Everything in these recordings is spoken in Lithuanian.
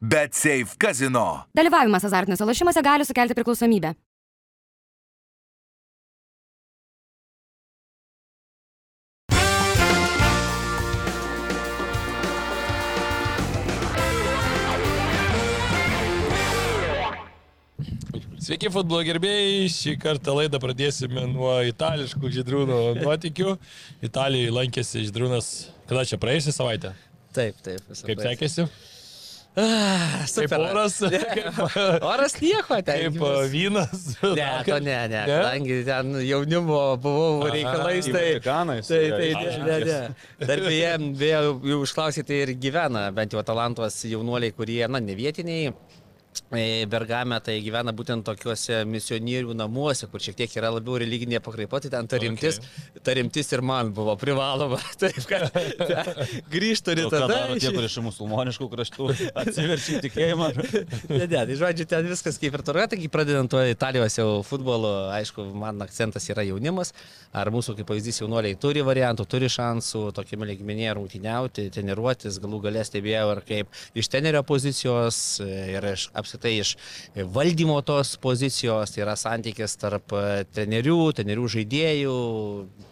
Bet Safe Casino. Dalyvavimas azartiniuose lošimuose gali sukelti priklausomybę. Sveiki, futbolo gerbėjai. Šį kartą laidą pradėsime nuo itališkų žydrūno nuotikių. Italijoje lankėsi žydrūnas, kada čia praėjusią savaitę? Taip, taip. Kaip sekėsi? Ah, Kaip super. oras? Kaip, Oras nieko, ten. kaip vynas? Ne, to ne, ne. Kadangi ten jaunimo buvau Aha, reikalais, į tai... Vatikanais, Tai, tai, iš ne, ne, ne. Dar beje, beje, jau išklausyti ir gyvena, bent jau Atalantos jaunuoliai, kurie, na, ne vietiniai. E, Bergame tai gyvena būtent tokiuose misionierių namuose, kur šiek tiek yra labiau religinė pakraipa, tai ten ta rimtis, okay. ta rimtis ir man buvo privaloma. Taip, kad grįžtų ir tada. daro tie, kurie iš musulmoniškų kraštų atsiverčia tikėjimą? Ne, ne, tai žodžiu, ten viskas kaip ir toliau, taigi pradedant tuo Italijos jau futbolu, aišku, man akcentas yra jaunimas, ar mūsų kaip pavyzdys jaunuoliai turi variantų, turi šansų tokiame lygmenyje rungtyniauti, treniruotis, galų galės stebėjau ir kaip iš tenerio pozicijos ir iš, apskritai iš valdymo tos pozicijos, tai yra santykis tarp e, trenerių, trenerių žaidėjų,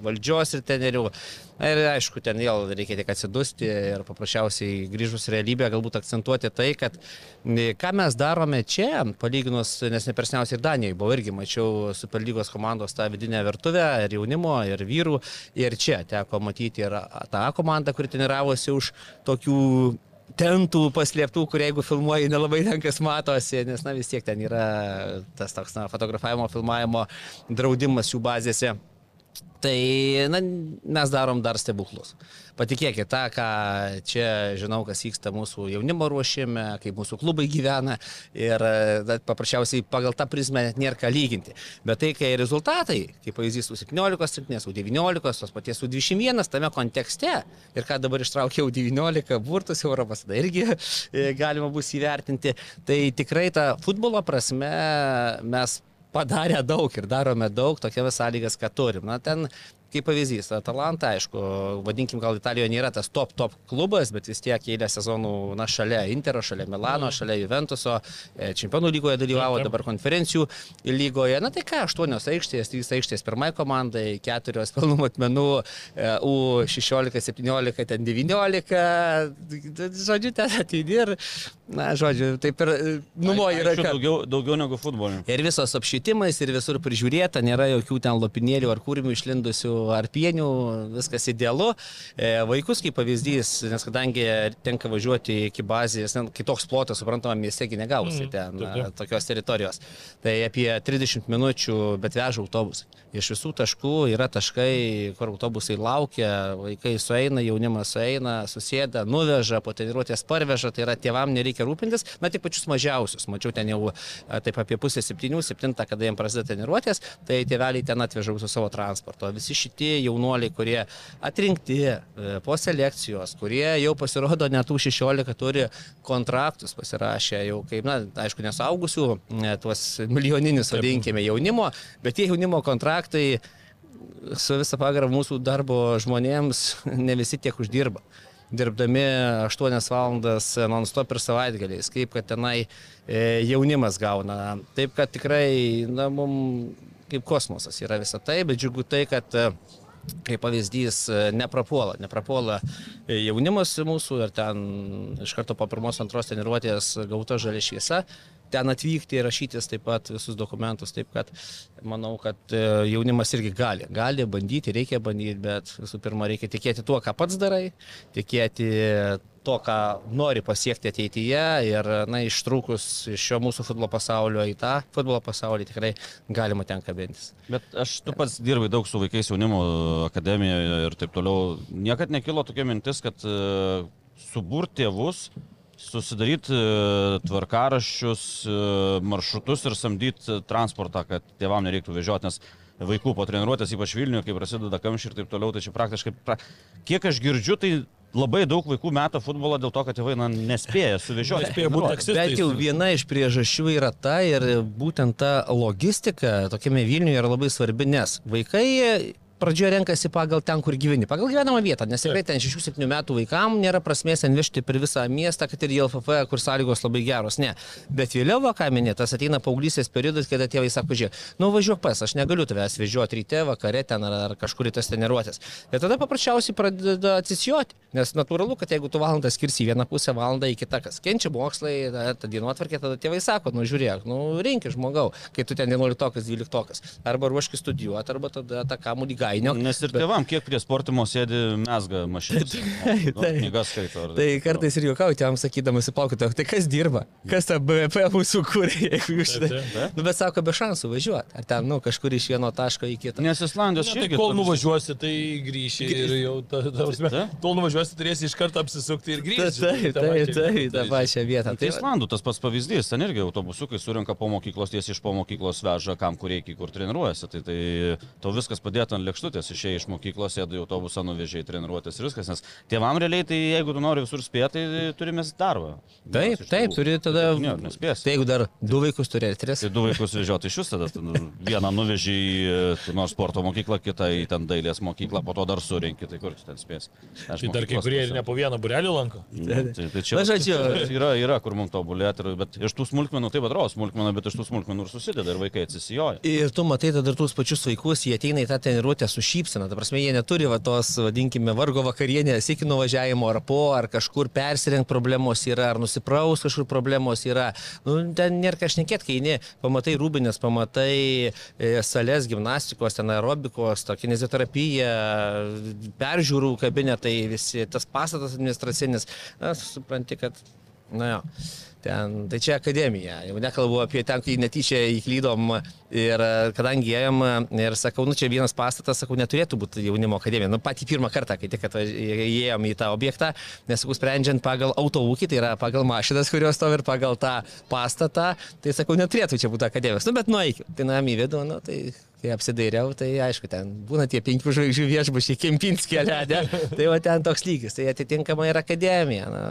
valdžios ir trenerių. Na Ir aišku, ten vėl reikia tik atsidusti ir paprasčiausiai grįžus realybę galbūt akcentuoti tai, kad e, ką mes darome čia, palyginus, nes nepersniausiai ir Danijoje buvo irgi, mačiau Superlygos komandos tą vidinę virtuvę ir jaunimo, ir vyrų, ir čia teko matyti ir tą komandą, kuri treniravosi už tokių tentų paslėptų, kur jeigu filmuoji nelabai ten kas matosi, nes na vis tiek ten yra tas toks na, fotografavimo, filmavimo draudimas jų bazėse. Tai na, mes darom dar stebuklus. Patikėkit, tą, ką čia žinau, kas vyksta mūsų jaunimo ruošime, kaip mūsų klubai gyvena ir na, paprasčiausiai pagal tą prizmę net nėra ką lyginti. Bet tai, kai rezultatai, kaip pavyzdys, su 17 silpnės, su 19, tos paties su 21 tame kontekste ir ką dabar ištraukiau 19 burtus Europos, tada irgi e, galima bus įvertinti, tai tikrai tą futbolo prasme mes padarę daug ir darome daug tokiamis sąlygas, kad turim. Na, ten, kaip pavyzdys, Atalanta, aišku, vadinkim, gal Italijoje nėra tas top, top klubas, bet vis tiek eilę sezonų, na, šalia Intero, šalia Milano, šalia Juventuso, e, čempionų lygoje dalyvavo, dabar konferencijų lygoje. Na, tai ką, aštuonios aikštės, trys aikštės pirmai komandai, keturios pelnų matmenų, e, U16, 17, ten 19, žodžiu, ten ateini ir, na, žodžiu, taip ir e, numoji ranka. Daugiau, daugiau negu futbolininkų. Ir visos apšvietimais, ir visur prižiūrėta, nėra jokių ten lopinėlių ar kūrimių išlindusių, ar pienių, viskas idealu. E, vaikus kaip pavyzdys, nes kadangi tenka važiuoti iki bazės, kitoks plotas, suprantama, miestegi negausi Mhm, ten taip, a, taip. tokios teritorijos. Tai apie 30 minučių, bet veža autobusai. Iš visų taškų yra taškai, kur autobusai laukia, vaikai sueina, jaunimas sueina, susėda, nuveža, po treniruotės parveža, tai yra tėvam nereikia rūpintis, na tik pačius mažiausius. Mačiau ten jau taip apie pusę septynių, septintą, kada jiems prasideda treniruotės, tai tėveliai ten atveža su savo transporto. Visi šitie jaunuoliai, kurie atrinkti e, po selekcijos, kurie jau pasirodo netų 16 turi kontraktus pasirašę jau kaip, na, aišku, nesaugusių, tuos milijoninius, vadinkime, jaunimo, bet tie jaunimo kontraktai su visą pagarbą mūsų darbo žmonėms ne visi tiek uždirba. Dirbdami 8 valandas non-stop ir savaitgaliais, kaip kad tenai e, jaunimas gauna. Taip kad tikrai, na, mums kaip kosmosas yra visą tai, bet džiugu tai, kad e, kaip pavyzdys e, neprapuola, neprapuola e, jaunimas mūsų ir ten iš karto po pirmos antros treniruotės gauta žalia šviesa, ten atvykti ir rašytis taip pat visus dokumentus, taip kad manau, kad jaunimas irgi gali, gali bandyti, reikia bandyti, bet visų pirma reikia tikėti tuo, ką pats darai, tikėti to, ką nori pasiekti ateityje ir, na, ištrūkus iš šio mūsų futbolo pasaulio į tą futbolo pasaulį tikrai galima ten kabintis. Bet aš tu pats dirbai daug su vaikais jaunimo akademijoje ir taip toliau. Niekad nekilo tokia mintis, kad e, suburti tėvus, susidaryti e, tvarkaraščius, e, maršrutus ir samdyti transportą, kad tėvam nereiktų vežioti, nes vaikų po treniruotės, ypač Vilniuje, kai prasideda kamščiai ir taip toliau, tai čia praktiškai, pra... kiek aš girdžiu, tai labai daug vaikų meta futbolą dėl to, kad tėvai na, nespėja suvežioti. Nespėja būt taksistais. Bet jau viena iš priežasčių yra ta ir būtent ta logistika tokiame Vilniuje yra labai svarbi, nes vaikai pradžioje renkasi pagal ten, kur gyveni, pagal gyvenamą vietą, nes tikrai ten 6-7 metų vaikam nėra prasmės ten vežti per visą miestą, kad ir į LFF, kur sąlygos labai geros, ne. Bet vėliau, ką minėtas, ateina paauglysės periodas, kada tėvai sako, žiūrėk, nu važiuok pas, aš negaliu tavęs vežioti ryte, vakare ten ar, ar kažkur į tas treniruotės. Ir tada paprasčiausiai pradeda atsisijoti, nes natūralu, kad jeigu tu valandą skirsi vieną pusę, valandą į kitą, kas kenčia mokslai, ta, ta dienotvarkė, tada tėvai sako, nu žiūrėk, nu rinkis žmogau, kai tu ten 11, 12, arba ruoškis studijuoti, arba tada tą kamuolį gainio. Nes ir Bet- tėvam, kiek prie sportimo sėdi mesga mašinas. Taip, Nu, taip. Knygas skaito. ar- Tai kartais ir juokauju, jam sakydamas, įplaukite, tai kas dirba, kas tą BVP mūsų kūrė, jeigu jūs šitą. Nu, bet sako, be šansų važiuoti. Ar ten, nu, kažkur iš vieno taško į kitą. Nes Islandijos Ne, tai kol nuvažiuosi, tai grįši ir jau, ta, ta, Taip. kol nuvažiuosi, turėsi iš karto apsisukti ir grįžti. taip, taip, taip, tą pačią vietą. Tai Tai, Islandų tas pats pavyzdys, ten irgi autobusukai surinka po mokyklos, tiesiai iš po mokyklos veža, kam kur reikia, kur treniruojasi. Tai, tai to viskas padėta ant lėkštutės, išėjai iš mokyklos, sėdai į autobusą, nuvežėjai treniruotės ir viskas. Nes tėvam realiai, tai jeigu tu nori visur spėti, tai turime darbą. taip, taip, turi tada... Ne, nespėsi. Tai jeigu dar du vaikus turi, ar tris. Tai du vaikus vežioti iš jūs tada, tu, nu, vieną nuveži į nors sporto mokyklą, kitą į ten dailės mokyklą, po to dar surinki, tai kur tu ten spėsi. Aš Tai dar kai kurie ir ne po vieną burelį lanko. Tai, tai čia Na, žodžiu. yra, yra, kur mums tobulėti, bet iš tų smulkmenų, taip atrodo smulkmenų, bet iš tų smulkmenų ir susideda ir vaikai atsisijoja. Ir tu matai tada ir tuos pačius vaikus, jie ateina į tą treniruotę su šypsena. Ta prasme, jie neturi va, tos, vadinkime, vargo vakarienės iki nuvažiavimo ar po, ar kažkur persirengti problemos yra, ar nusipraus kažkur problemos yra. Nu, ten nėra ką šnekėti, kai eini, pamatai rūbinės, pamatai e, salės gimnastikos, ten aerobikos, to kinezioterapija, peržiūrų kabinetai, visi tas pastatas administracinis. Na, supranti, kad, na jo. Ten, tai čia akademija, jau nekalbu apie ten, kai netyčia įklydom ir e, kadangi ėjom ir sakau, nu čia vienas pastatas, sakau, neturėtų būti jaunimo akademija. Nu patį pirmą kartą, kai tik įėjom į tą objektą, nes sakau, sprendžiant pagal autoūkį, tai yra pagal mašinas, kurios stovi ir pagal tą pastatą, tai sakau, neturėtų čia būti akademijos. Nu bet nueikim, tai nam į vidų, nu tai kai apsidairiau, tai aišku, ten būna tie penkių žvaigždžių viešbučiai, Kempinskė ledė, tai va ten toks lygis, tai atitinkamai ir akademija, na,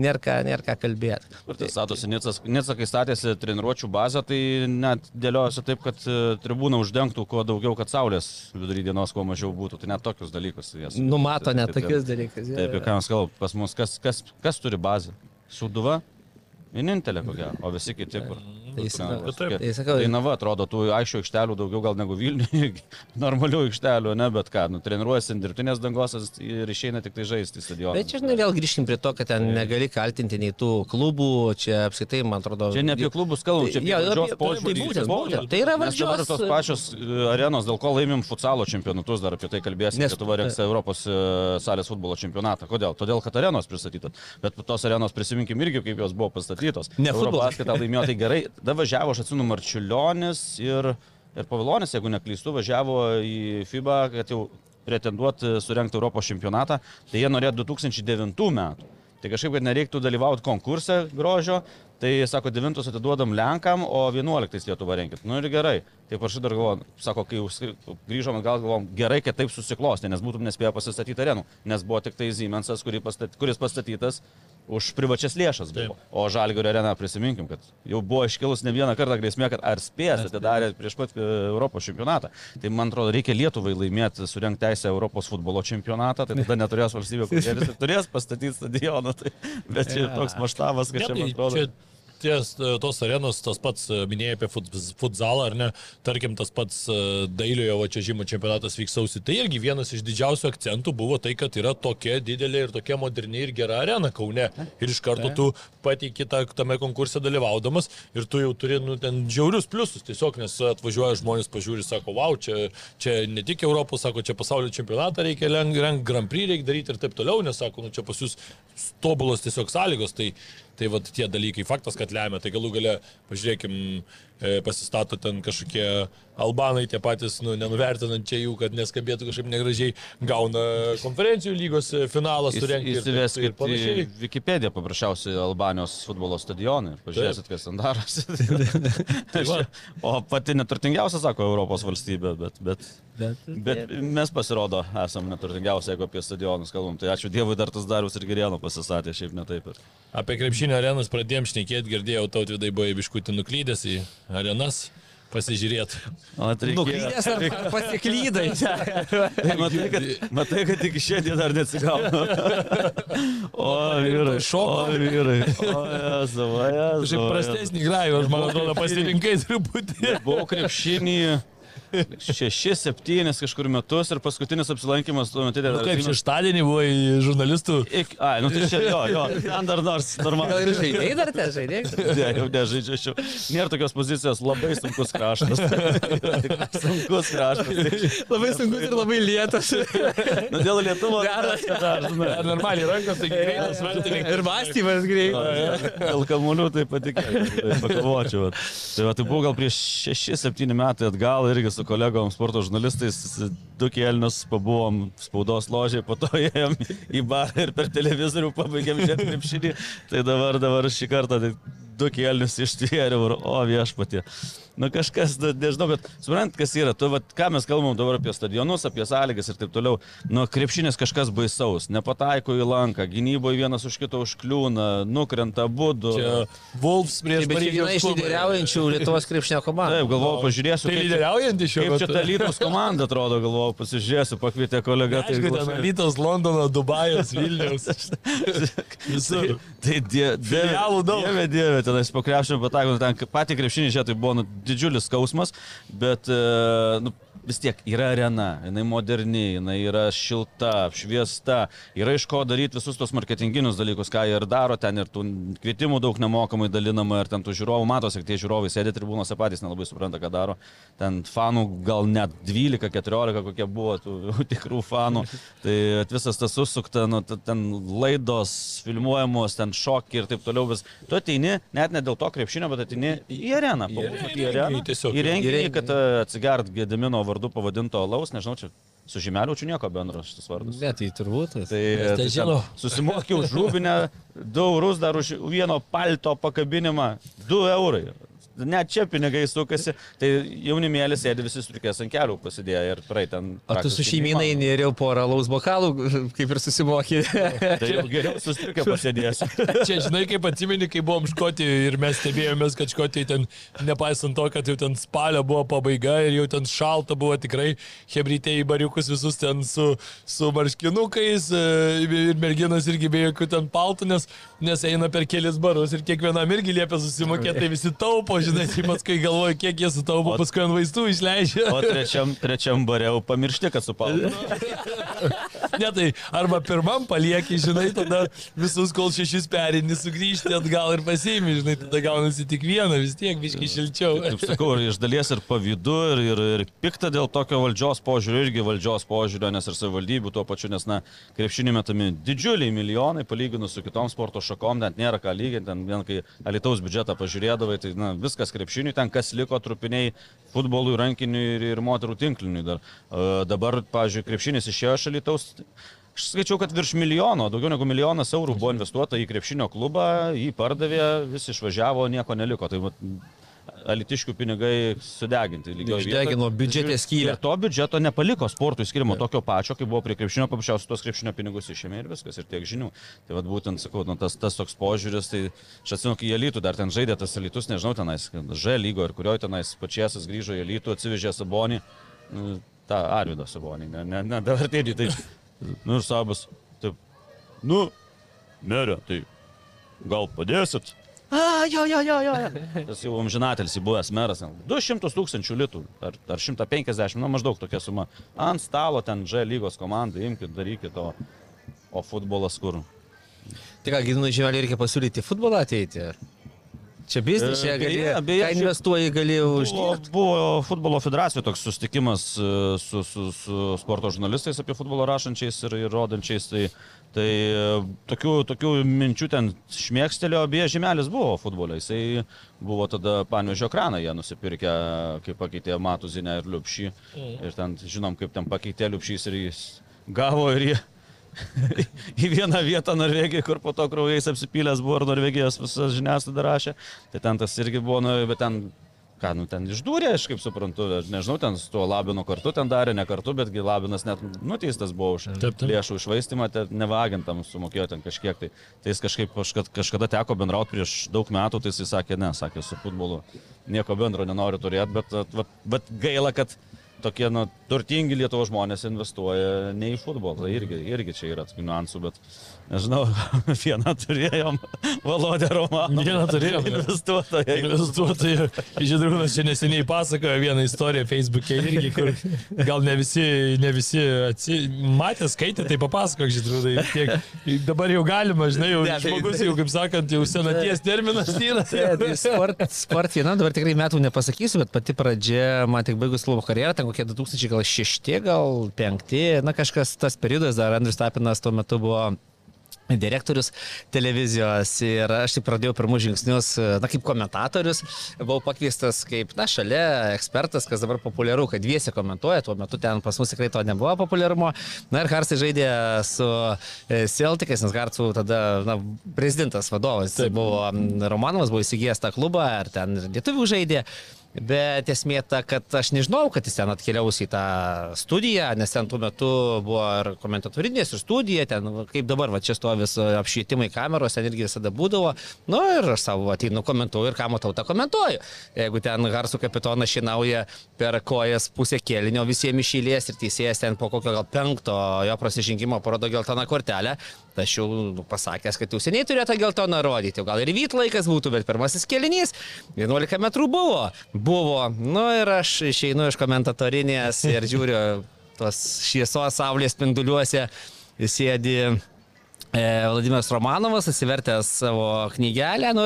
nėra ką, nėra ką kalbėti. Ir tai statosi Nica, kai statėsi treniruočio bazę, tai net dėliojasi taip, kad e, tribūna uždengtų kuo daugiau, kad saulės vidury dienos kuo mažiau būtų. Tai net tokius dalykus. jas- Numato net tokius dalykus. Taip, ir ką mes kalbame, pas mus kas, kas, kas turi bazę? Suduva? Vienintelė, ko gero, o visi kiti kur. Tai sakau, taip. tai sakau, Tai na va, atrodo, tų aikščių aikštelių daugiau gal negu Vilniuje, normalių aikštelių, ne, bet ką, nu, treniruojasi ant dirbtinės dangos ir išeina tik tai žaisti stadioną. Bet čia žinai, vėl grįžkim prie to, kad ten negali kaltinti nei tų klubų, čia apskritai, man atrodo. Čia ne apie klubus kalbam, čia apie Jo, valdžios apie- požiūrį. tai būtent. Tai yra Nes dabar valdžios- tos pačios e, arenos, dėl ko laimim futsalo čempionatus, dar apie tai kalbėsime. Nes- Lietuva rengs Europos e, salės futbolo čempionatą. Kodėl? Todėl, kad arenos pristatytos. Bet tos arenos prisiminkim irgi, kaip jos buvo pastatytos. Ne futbolas. Eurobasket laimėjo tai gerai. Da važiavo, aš atsimenu, Marčiulionis ir, ir Pavilonis, jeigu neklystu, važiavo į FIBA, kad jau pretenduoti surenkti Europos čempionatą. Tai jie norėjo 2009 metų. Tai kažkaip, kad nereiktų dalyvauti konkurse grožio, tai sako, 9 atiduodam Lenkam, o 11 Lietuva renkit. Nu ir gerai. Taip aš dar galvoju, sako, kai grįžom atgal, galvom, gerai, kad taip susiklosti, nes būtum nespėję pasistatyti arenų, nes buvo tik tai Siemensas, kuris pastatytas už privačias lėšas. Buvo. O Žalgirio arena, prisiminkim, kad jau buvo iškilus ne vieną kartą grėsmė, kad ar spės atidarė prieš pat e, Europos čempionatą. Tai man atrodo, reikia Lietuvai laimėti, surenkti teisę Europos futbolo čempionatą, tai tada neturės valstybė, kuris turės pastatyti stadioną. Tai, bet čia toks maštabas, kad čia tai man atrodo. čia ties e, tos arenos, tas pats e, minėjai apie fut, futzalą, ar ne, tarkim, tas pats e, dailiojo va čia žymo čempionatas vyks sausį, tai irgi vienas iš didžiausių akcentų buvo tai, kad yra tokia didelė ir tokia moderni ir gera arena Kaune. Ir iš karto tu pateiki tame konkurse dalyvaudamas ir tu jau turi, nu, ten žiaurius pliusus, tiesiog, nes atvažiuoja žmonės, pažiūri, sako, wow, čia, čia ne tik Europos, sako, čia pasaulio čempionatą reikia rengti, Grand Prix reikia daryti ir taip toliau, nes sako, nu, čia pas jūs tobulos tiesiog sąlygos. Tai, Tai vad tie dalykai, faktas, kad lemia, tai galų gale, pažiūrėkim, pasistato ten kažkokie albanai, tie patys, nu, nenuvertinant čia jų, kad neskabėtų kažkaip negražiai, gauna konferencijų lygos e, finalą Įs- surengti. ir taip- ir į panašiai. Wikipediją paprasčiausiai Albanijos futbolo stadionai ir pažiūrėsit, kas ten darosi. va. o pati neturtingiausia, sako, Europos valstybė, bet, bet, Bet, bet mes pasirodo esam neturtingiausia, jeigu apie stadionus kalbam. Tai ačiū Dievui dar tas Darius ir Gerieno pasistatė, šiaip ne taip. Ir... Apie krepšinio arenas pradėjom šnekėti, girdėjau, tautvidai buvo biškutį nuklydęs į arenas. pasižiūrėti. O tai Nuklydęs ar pasiklydai? Tai matai, kad, matai, kad iki šiandien dar neatsigaunu. O vyrai, Šoko. O vyrai. O jezu. Kažkaip prastesnį grajų, aš man atrodo, pasirinkai truputį. Buvau krepšinį 6-7 kažkur metus ir paskutinis apsilankimas tuo metu dar... Nu, kaip šeštadienį buvo į žurnalistų. Ik, ai, nu tai čia jo, jo, ten dar nors Gal ir normaliai. žaidėjai dar te žaidėjai? Ne, jau nežaidžiu, aš jau. Nėra tokios pozicijos, labai sunkus kraštas. Sunkus kraštas. Labai sunkus ir labai lietas. Nu, dėl Lietuvos. Ar normaliai rankos, tai greitas, vertininkas. Ir mąstymas greitas. Dėl kamuolių tai patikėjau, tai pakovočiau. Tai, va, tai buvo gal prieš 6-7 metai atgal irgi su kolegom sporto žurnalistais, du kėlinius pabuvom spaudos ložiai, po to ėjom į barą ir per televizorių pabaigėm žiūrėti krepšinį. Tai dabar, dabar šį kartą tai du kėlinius ištvėriau ir o viešpatė. Nu kažkas, nu, nežinau, bet suprant, kas yra. Tu, vat, ką mes kalbam dabar apie stadionus, apie sąlygas ir taip toliau. Nu, krepšinis kažkas baisaus. Nepataiko į lanką, gynyboje vienas už kito užkliūna, nukrenta būdu. Wolfs prieš Bet čia viena iš lyderiaujančių Lietuvos krepšinio komandų. Taip, galvoju, pažiūrėsiu, Tai lyderiaujanti šiuo kaip metu. čia ta Lytos komanda atrodo, galvoju, pasižiūrėsiu, pakvietė kolega. tai ten. Lytos, Londono, Dubajos, Vilniaus. Visur. Tai die, dieve, dieve, dieve, tenais po krepšinio patako, ten patį krepšinį čia tai buvo nu, didžiulis skausmas, bet e, nu, vis tiek yra arena, jinai moderni, jinai yra šilta, apšviesta, yra iš ko daryti visus tos marketinginius dalykus, ką ir daro, ten ir tų kvietimų daug nemokamai dalinama, ir ten tų žiūrovų matosi, kad tie žiūrovai sėdi tribūnose patys nelabai supranta, ką daro. Ten fanų gal net 12-14 kokie buvo tų tikrų fanų. Tai visas tas susukta, nu, ten laidos filmuojamos, ten šokiai ir taip toliau. Vis. Tu ateini net ne dėl to krepšinio, bet ateini į areną. Į areną. Į renginį, Į renginį. kad e, atsigert Gedimino vardu pavadinto alaus, nežinau, čia su žymeliu čia nieko bendro šitas vardas. Ne, tai turbūt. Tai, tai tai žino. Susimokiau už rūbinę 2 eurus dar už vieno palto pakabinimą 2 eurai. Net čia pinigai sukasi, tai jaunimėlis sėdi visi striukės ant kelių pasidėję ir praeit ten. O tu su šeimynai neriau porą laus bokalų, kaip ir susimokė. Tai jau geriau su striukė pasėdėsiu. Čia, žinai, kaip atsimeni, kai buvom Škotijoje ir mes stebėjomės, kad Škotijoje ten, nepaisant to, kad jau ten spalio buvo pabaiga ir jau ten šalta buvo tikrai, hebrytė į bariukus visus ten su, su marškinukais e, ir merginos irgi be jokių ten paltų, nes, nes eina per kelis barus ir kiekvienam irgi liepia susimokėti, tai visi taupo, žinai, tai paskui galvoja, kiek jie sutaupo, paskui ant vaistų išleidžia. O trečiam, trečiam bareu pamiršti, kad supaldo. Ne, tai arba pirmam palieki, žinai, tada visus kol šešis perini, sugrįžti atgal ir pasiimi, žinai, tada gaunasi tik vieną, vis tiek biškai šilčiau. Kaip sakau, ir iš dalies ir pavydu, ir, ir, ir pikta dėl tokio valdžios požiūrio, irgi valdžios požiūrio, nes ir savivaldybių tuo pačiu, nes, na, krepšinį metami didžiuliai milijonai, palyginus su kitom sporto šakom, net nėra ką lyginti, ten vien kai Alitaus biudžetą pažiūrėdavai, tai, na, viskas krepšiniui, ten kas liko trupiniai futbolui, rankiniui ir, ir moterų tinkliniui dar. Uh, dabar, pavyzdžiui, krepšinis išėjo iš Alitaus. Aš skaičiau, kad virš milijono, daugiau negu milijonas eurų buvo investuota į krepšinio klubą, jį pardavė, visi išvažiavo, nieko neliko. Tai vat, alitiškių pinigai sudeginti. Išdegino biudžete skylę. Ir to biudžeto nepaliko sportui skirimo tokio pačio, kaip buvo prie krepšinio, paprasčiausiai tos krepšinio pinigus išėmė ir viskas, ir tiek žinių. Tai vad būtent, sakau, nu, tas, tas toks požiūris, tai aš atsimenu, kai jie lytų dar ten žaidė tas elitus, nežinau, tenais, Ž lygo ir kurioje tenais pačiasis grįžo į lytų, atsivežė Sabonį, nu, tą Arvidą Sabonį, ne, ne, ne dabartinį, tai, nu ir Sabas, taip, nu, merė, tai gal padėsit? A, jo, jo, jo, jo. Tas jau amžinatelis įbuvęs meras. ten 200 tūkstančių litų ar, ar 150, na maždaug tokia suma. Ant stalo ten Ž lygos komanda, imkite, darykite, o, o futbolas kur. Tai ką, Gidinui žymelį reikia pasiūlyti futbolą ateiti? Čia biznis, E, čia gali, beje, ką investuoji, gali Buvo, uždirbti. buvo futbolo federacijų toks sustikimas e, su, su, su sporto žurnalistais apie futbolą rašančiais ir, ir rodančiais. Tai, tai e, tokių, tokių minčių ten šmėkstelio, beje, žymelis buvo futbole. Jisai buvo tada panvežio kraną, jie nusipirkę, kai pakeitė Matuzinę ir Liupšį. Ir ten žinom, kaip ten pakeitė Liupšys ir jis gavo ir jie. į vieną vietą Norvegijoje, kur po to kraujais apsipylęs buvo ir Norvegijos visas žiniasklaida rašė. Tai ten tas irgi buvo, nu, bet ten, ką, nu, ten išdūrė, aš kaip suprantu, aš nežinau, ten su tuo Labinu kartu ten darė, ne kartu, betgi Labinas net nuteistas buvo už Taip, taip. lėšų išvaistimą, ten nevagintam sumokėjo ten kažkiek. Tai, tai jis kažkaip kažkada, kažkada teko bendrauti prieš daug metų, tai jis sakė, ne, sakė, su futbolu nieko bendro nenoriu turėti, bet, bet, bet gaila, kad tokie nu, turtingi Lietuvo žmonės investuoja ne į futbolą. Irgi, irgi čia yra niuansų, bet nežinau, vieną turėjom, Valodė Romaną. Vieną turėjom. Investuotoją. Investuotojai, Žydrūnas čia neseniai pasakojo vieną istoriją Facebook'e irgi, kur gal ne visi, ne visi atsi... matė, skaitė, tai papasakok Žydrūnai. Tiek, dabar jau galima, žinai, jau Ne, tai- žmogus jau, kaip sakant, jau senaties terminas yra. Tai sport, sport viena, dabar tikrai metų nepasakysiu, bet pati pradžia, man tik baigus klubo karjerą, ten kokie 2006, gal 5, na kažkas tas periodas, dar Andrius Tapinas tuo metu buvo direktorius televizijos ir aš tik pradėjau pirmus žingsnius, na kaip komentatorius, buvau pakviestas kaip, na šalia ekspertas, kas dabar populiaru, kad dviesi komentuoja, tuo metu ten pas mus tikrai to nebuvo populiarumo. Na ir Harsai žaidė su e, Celticais, nes Harsų tada, na, prezidentas vadovas Taip. buvo Romanovas, buvo įsigijęs tą klubą, ar ten lietuvių žaidė. Bet esmė ta, kad aš nežinau, kad jis ten atkeliaus į tą studiją, nes ten tuo metu buvo ir komentatorinės, ir studija, ten kaip dabar, va čia stovi su apšvietimai kameros, ten irgi visada būdavo. Na nu, ir aš savo ateinu komentuoju ir ką matau, tą komentuoju. Jeigu ten garsų kapitonas šinauja per kojas pusę kėlinio visiems išėlės ir teisėjas ten po kokio gal penkto jo prasižengimo parodo geltoną kortelę, aš jau nu, pasakęs, kad jau seniai turėtų geltoną rodyti, gal ir vyt laikas būtų, bet pirmasis kėlinys 11 metrų buvo. Buvo. Nu ir aš išeinu iš komentatorinės ir žiūriu tos šviesos saulės spinduliuose sėdi Vladimiras Romanovas, atsivertęs savo knygelę, nu,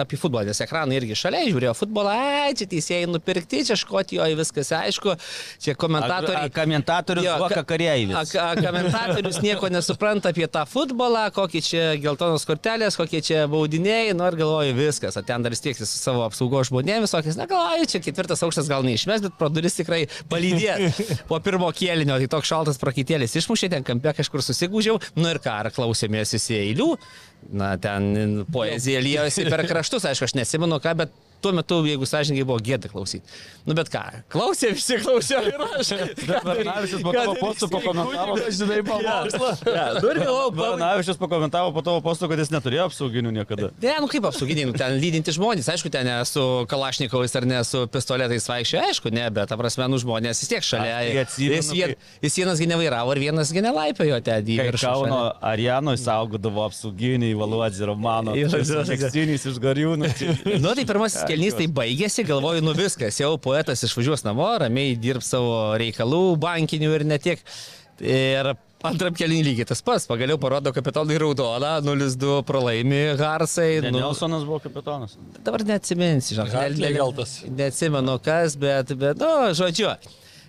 apie futbolą, nes ekranai irgi šalia, žiūrėjo futbolą, ai, čia teisėjai nupirkti, čia Škotijoje viskas aišku, čia komentatoriai. Komentatorius Jo, ka- Kareivis. A, a, komentatorius nieko nesupranta apie tą futbolą, kokie čia geltonos kortelės, kokie čia baudiniai, nu ir galvoju viskas, o ten dar stieksis su savo apsaugos žmonėmis, tokiais, na galvoju, čia ketvirtas aukštas gal neišmes, bet pro duris tikrai palydės po pirmo kėlinio, tai toks šaltas prakitėlis išmušė, ten kampe kažkur susigūžiau, nu ir ką, ar klausėmės visi eilių, na ten poezija liejosi per kraštus, aišku, aš nesimenu ką, bet tuo metu, jeigu sąžininkai buvo gėda klausyti. Nu bet ką, klausė visi, klausė ir aš. Varnavičius po tavo postų pakomentavo. Žinai, pamokslą. Nu ir galvojau, pabaigai. Varnavičius pakomentavo po tavo postų, kad jis neturėjo apsauginių niekada. Ne, nu kaip apsauginiai, nu, ten lydinti žmonės, aišku, ten ne su kalašnikovais ar ne su pistoletais vaikščioja, aišku, ne, bet, ta prasme, nu žmonės vis tiek šalia. Aš tai jis, vien, jis vienas gi nevairavo ir vienas gi nelaipėjo ten į viršų. Kauno Arianoje saugodavo apsauginiai Valuodzi Romano. Tekstinis iš gariūnų. Nu, tai pirmasis kelnys tai baigėsi, galvoju, nu viskas, jau poetas išvažiuos namo, ramiai dirbs savo reikalų, bankinių ir ne tiek. Ir antram kelnį lygiai tas pats, pagaliau parodo kapitonai raudoną, 0-2 pralaimi Harsai. Ne, nu, Nelsonas buvo kapitonas. Dabar neatsiminsi, ne- gal tas. Neatsimenu kas, bet, bet, nu, žodžiu.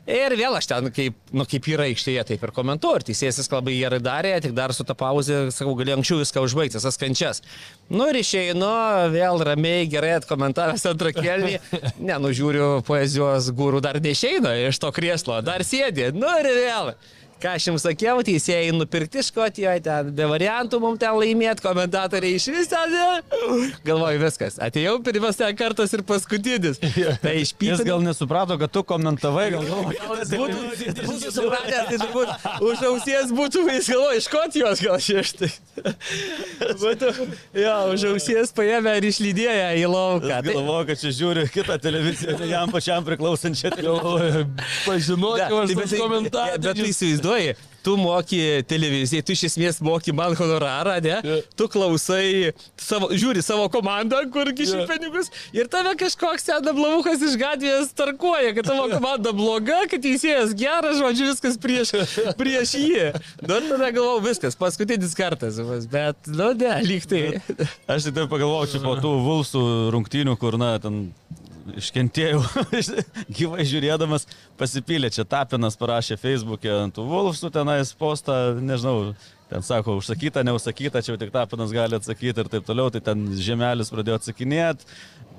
Ir vėl aš ten, kaip, nu, kaip yra aikštėje, taip ir komentuoju. Ir teisėjas labai gerai darė, tik dar su tą pauzę, sakau, galėjau anksčiau viską užbaigti, visas kančias. Nu ir išeinu, vėl ramiai, gerai atkomentavęs antrą kelnį. Ne, nu žiūriu, poezijos gūrų dar neišeina iš to krieslo, dar sėdi. Nu ir vėl. Ką aš jums sakiau, teisėjai nupirkti Škotijoje, ten be variantų mums ten laimėti, komentatoriai iš vis ten. ne? Galvoju, viskas. Atėjau pirmas ten kartas ir paskutinis. Tai Jis išpytas. gal nesuprato, kad tu komentavai, gal galvoji. Būtų, būtų supratęs, tai turbūt už ausies būtų, jis galvoja, iš Škotijos gal šeštai. Būtų, jo, už ausies paėmę ir išlydėję į lauką. Tai, Galvoju, kad čia žiūri kitą televiziją, ne jam pačiam priklausančią televiziją. Pažinoti, aš tai tas bet tai- tu įsivaizduoji, tu moki televizijai, tu iš esmės moki man honorarą, ne? Jo. Tu klausai, savo, žiūri savo komandą, kur kiši Jo. pinigus ir tave kažkoks ten ablamukas iš gatvės tarkuoja, kad tavo komanda bloga, kad teisėjas geras, žodžiu, viskas prieš, prieš jį. Nu, ir tada galvojau, viskas, paskutinis kartas, bet, nu, ne, lyg tai. Aš tik taip pagalvojau, čia po tų Vulsų rungtynių, kur, na, ten iškentėjau, gyvai žiūrėdamas, pasipylė, čia Tapinas parašė Facebook'e ant Vulsų tenais postą, nežinau, ten sako, užsakyta, neužsakyta, čia jau tik Tapinas gali atsakyti ir taip toliau, tai ten žemelis pradėjo atsakinėti.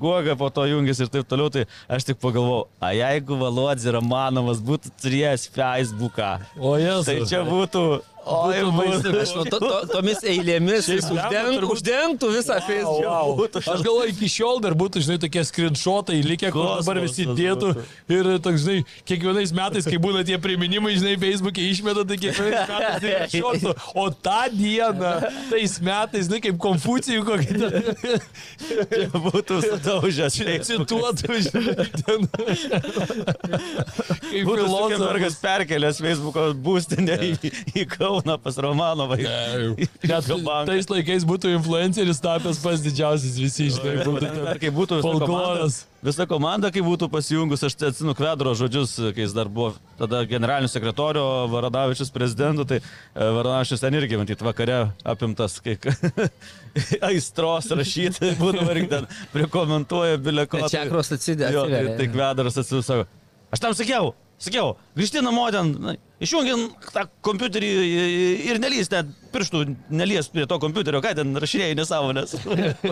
Guoga po to jungėsi ir taip toliau, tai aš tik pagalvojau, a jeigu Valodzi Romanovas būtų turėjęs Facebooką, O jas. tai čia būtų, oi, būtų. Aš nu, to, to, tomis eilėmis jis uždengtų, uždengtų visą Facebooką. Wow. Aš galvoju, iki šiol dar būtų, žinai, tokie screenshotai likę, kur dabar visi dėtų. Ir, toks, žinai, kiekvienais metais, kai būna tie priminimai, žinai, Facebook'e išmeta, tai kiekvienais metais tai šoktų. O tą dieną, tais metais, na, kaip konfucijų kokį ten. Būtų sudaužęs. Cituotų, žinai, ten. Kaip filosofas. Perkelęs Facebook'o būstinę į, į Kauną pas Romanovą. Net tais laikais būtų influenceris tapęs pas didžiausias visi, žinai, būtų ten Dar kai būtų folkloras. visa komanda, kai būtų pasijungus, aš atsimenu Kvedro žodžius, kai jis dar buvo tada generaliniu sekretoriu, Varadavičius prezidentu, tai e, Varadavičius ten irgi, matyt, vakare apimtas, kai aistros rašyti, būtų varg ten, prikomentuoja bileko. Čia akros atsidė. Jo, tai, tai Kvedras atsisako. Aš tam sakiau, sakiau, grįžti namo ten, na, išjungi tą kompiuterį ir nelys ten pirštų, nelys prie to kompiuterio, ką ten rašinėjai nesąmonės.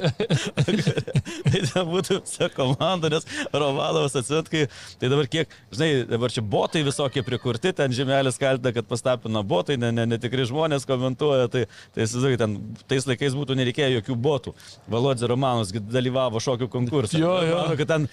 tai ten būtų visa komanda, nes Romanovas atsitkai, tai dabar kiek, žinai, dabar čia botai visokie prikurti, ten žemelis kaltina, kad pastapino botai, ne, ne, netikri žmonės komentuoja, tai, tai įsivaizduoju, ten tais laikais būtų nereikėję jokių botų. Valodė Romanovas dalyvavo šokių konkursą. Jo, jo. Mano, kad ten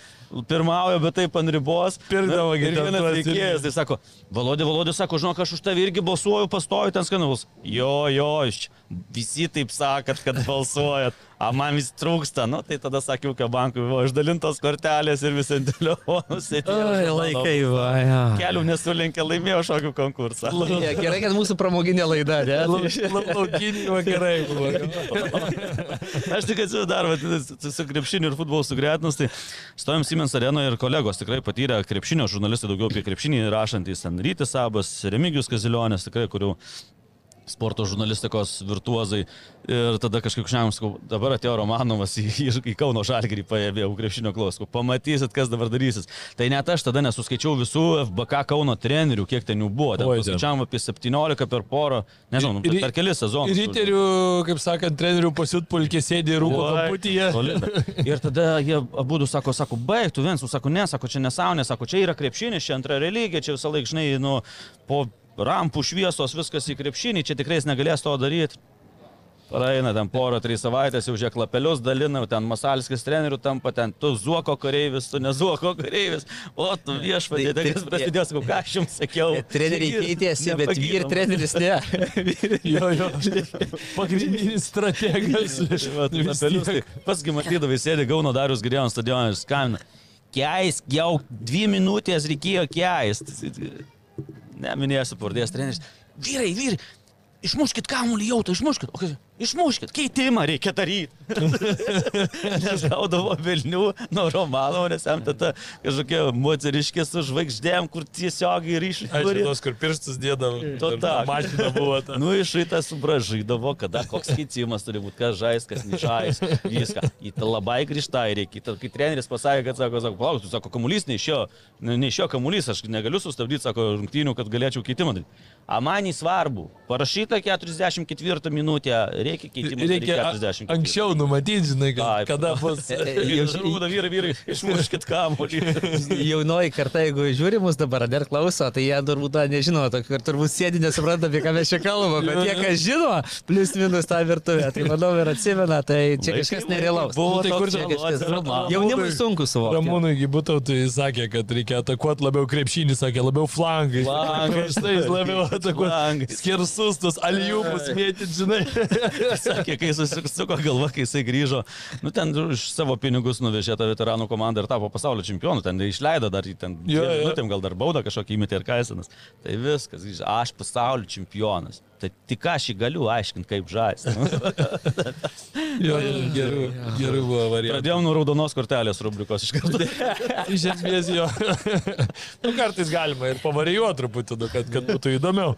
pirmauja, bet taip ant ribos. Pirkdavo gi ir vienas tuos veikėjas, tai sako, Valodė, Valodė sako, žinok, aš už tave irgi balsuoju, pastoju ten skanalus. Jo, jo, iš čia. Visi taip sakat, kad balsuojat. A man vis trūksta. Nu, tai tada sakiau, kad bankui buvo išdalintos kortelės ir visi ant telefonų sėdėjo. Oi, laikai, va. Ja. Kelių nesulinkė, laimėjo šokių konkursą. Ja, gerai, kad mūsų pramoginė laida, ne? Laukiniai vakarai buvo. Aš tik atsimenu dar, va, su- krepšiniu ir futbolu sugretinus, tai stovim Siemens arenoje ir kolegos tikrai patyrę krepšinio žurnalistai daugiau apie krepšinį rašantys, ten Rytis Sabas, Remigijus Kazilionės, tikrai, kurių sporto žurnalistikos virtuozai. Ir tada kažkaip šnekam, sakau, dabar atėjo Romanovas į, į, į Kauno Žalgirį paėmė krepšinio klausimų. Pamatysit, kas dabar darysis. Tai net aš tada nesuskaičiau visų FBK Kauno trenerių, kiek ten jų buvo. Ten paskaičiavam apie 17 per porą, nežinau, nu, Ir- per kelis sezonus. Riterių, kaip sakant, trenerių pasiutpulkė sėdi rūko Oi, kamputyje. Ir tada jie abu sako, sako, baig, tu viens, sako, ne, sako, čia nesąmonė, sako, čia yra krepšinis, čia antra religija, čia visą laiką, žinai, nu, po rampų šviesos viskas į krepšinį, čia tikrai jis negalės to daryti. Praeina ten porą, trys savaitės, jau žiek lapelius dalina, ten Masalskis trenerių tampa, ten tu zuoko kareivis, tu ne zuoko kareivis, o tu viešpatie, tai kas prasidėjo, sakau, ką aš jums sakiau. Treneriai keitėsi, bet vyr treneris ne. Jo, jo. Pagrindinis strategas. Va, tai tai Pasgi matydavai, sėdi Gauno Darius Girėjonas stadionas ir skambina. Keisk, jau dvi minutės reikėjo keist. Neminėsiu pavardės treneris. Vyrai, vyrai, išmuškit kamuolį jau, tai išmuškit. O, kas- Išmuškit, keitimą reikia daryti. nes gaudavo Vilnių nuo Romanovo, nes jam tada kažkokie moteriškė su žvaigždėm, kur tiesiogiai ryšį Aš turi. tos, kur pirštus dėdavo. To tak. Mašina buvo ta. Nu, iš šitą subražydavo, kada koks keitimas turi būti, kas žais, kas nežais, viską. Į tą labai grįžtai reikia. Ta- Kai treneris pasakė, kad sako, sako palauk, tu sako, kamuolys neišėjo, ne- neišėjo kamuolys, aš negaliu sustabdyti, sako, rungtynių, kad galėčiau keitimą daryti. A man į svarbu, parašyta 44 minutė, reikia keitimą Reikia a- 44. anksčiau numatyti, žinai, kad, Taip. kada bus. Žinau, vyrai, vyrai, išmuškit kamuolį. Jaunoji karta, jeigu žiūri mus dabar, ar dar klauso, tai jie turbūt dar nežino, to- ir turbūt sėdi nesupranta, apie ką mes čia kalbame, bet tie, kas žino, plus minus tą virtuvę, tai manau ir atsimena, tai čia kažkas nerealaus. Buvo Tai kur čia kažkas-. Jaunimui sunku suvokti. Ramūnui Gibutautui sakė, kad reikia atakuoti labiau krepšinį, sakė, labiau flangais. Flangai. Štai labiau Flangais. Skersus, tos alijupus mėtyti, žinai. Sakė, kai susisuko galva, kai jisai grįžo, nu ten už savo pinigus nuvežė tą veteranų komandą ir tapo pasaulio čempionu, ten išleido dar į ten, nu, ten gal dar baudą kažkokį įmetė ir kaisinas. Tai viskas, grįžo, aš pasaulio čempionas. Tai tik aš jį galiu aiškinti, kaip žais. Jo, jo, gerų, gerų buvo variantų. Pradėjom nuo raudonos kortelės rubrikos iš karto. Iš esmės jo. nu, kartais galima ir pavarijuoti truputį, nu, kad, kad būtų įdomiau.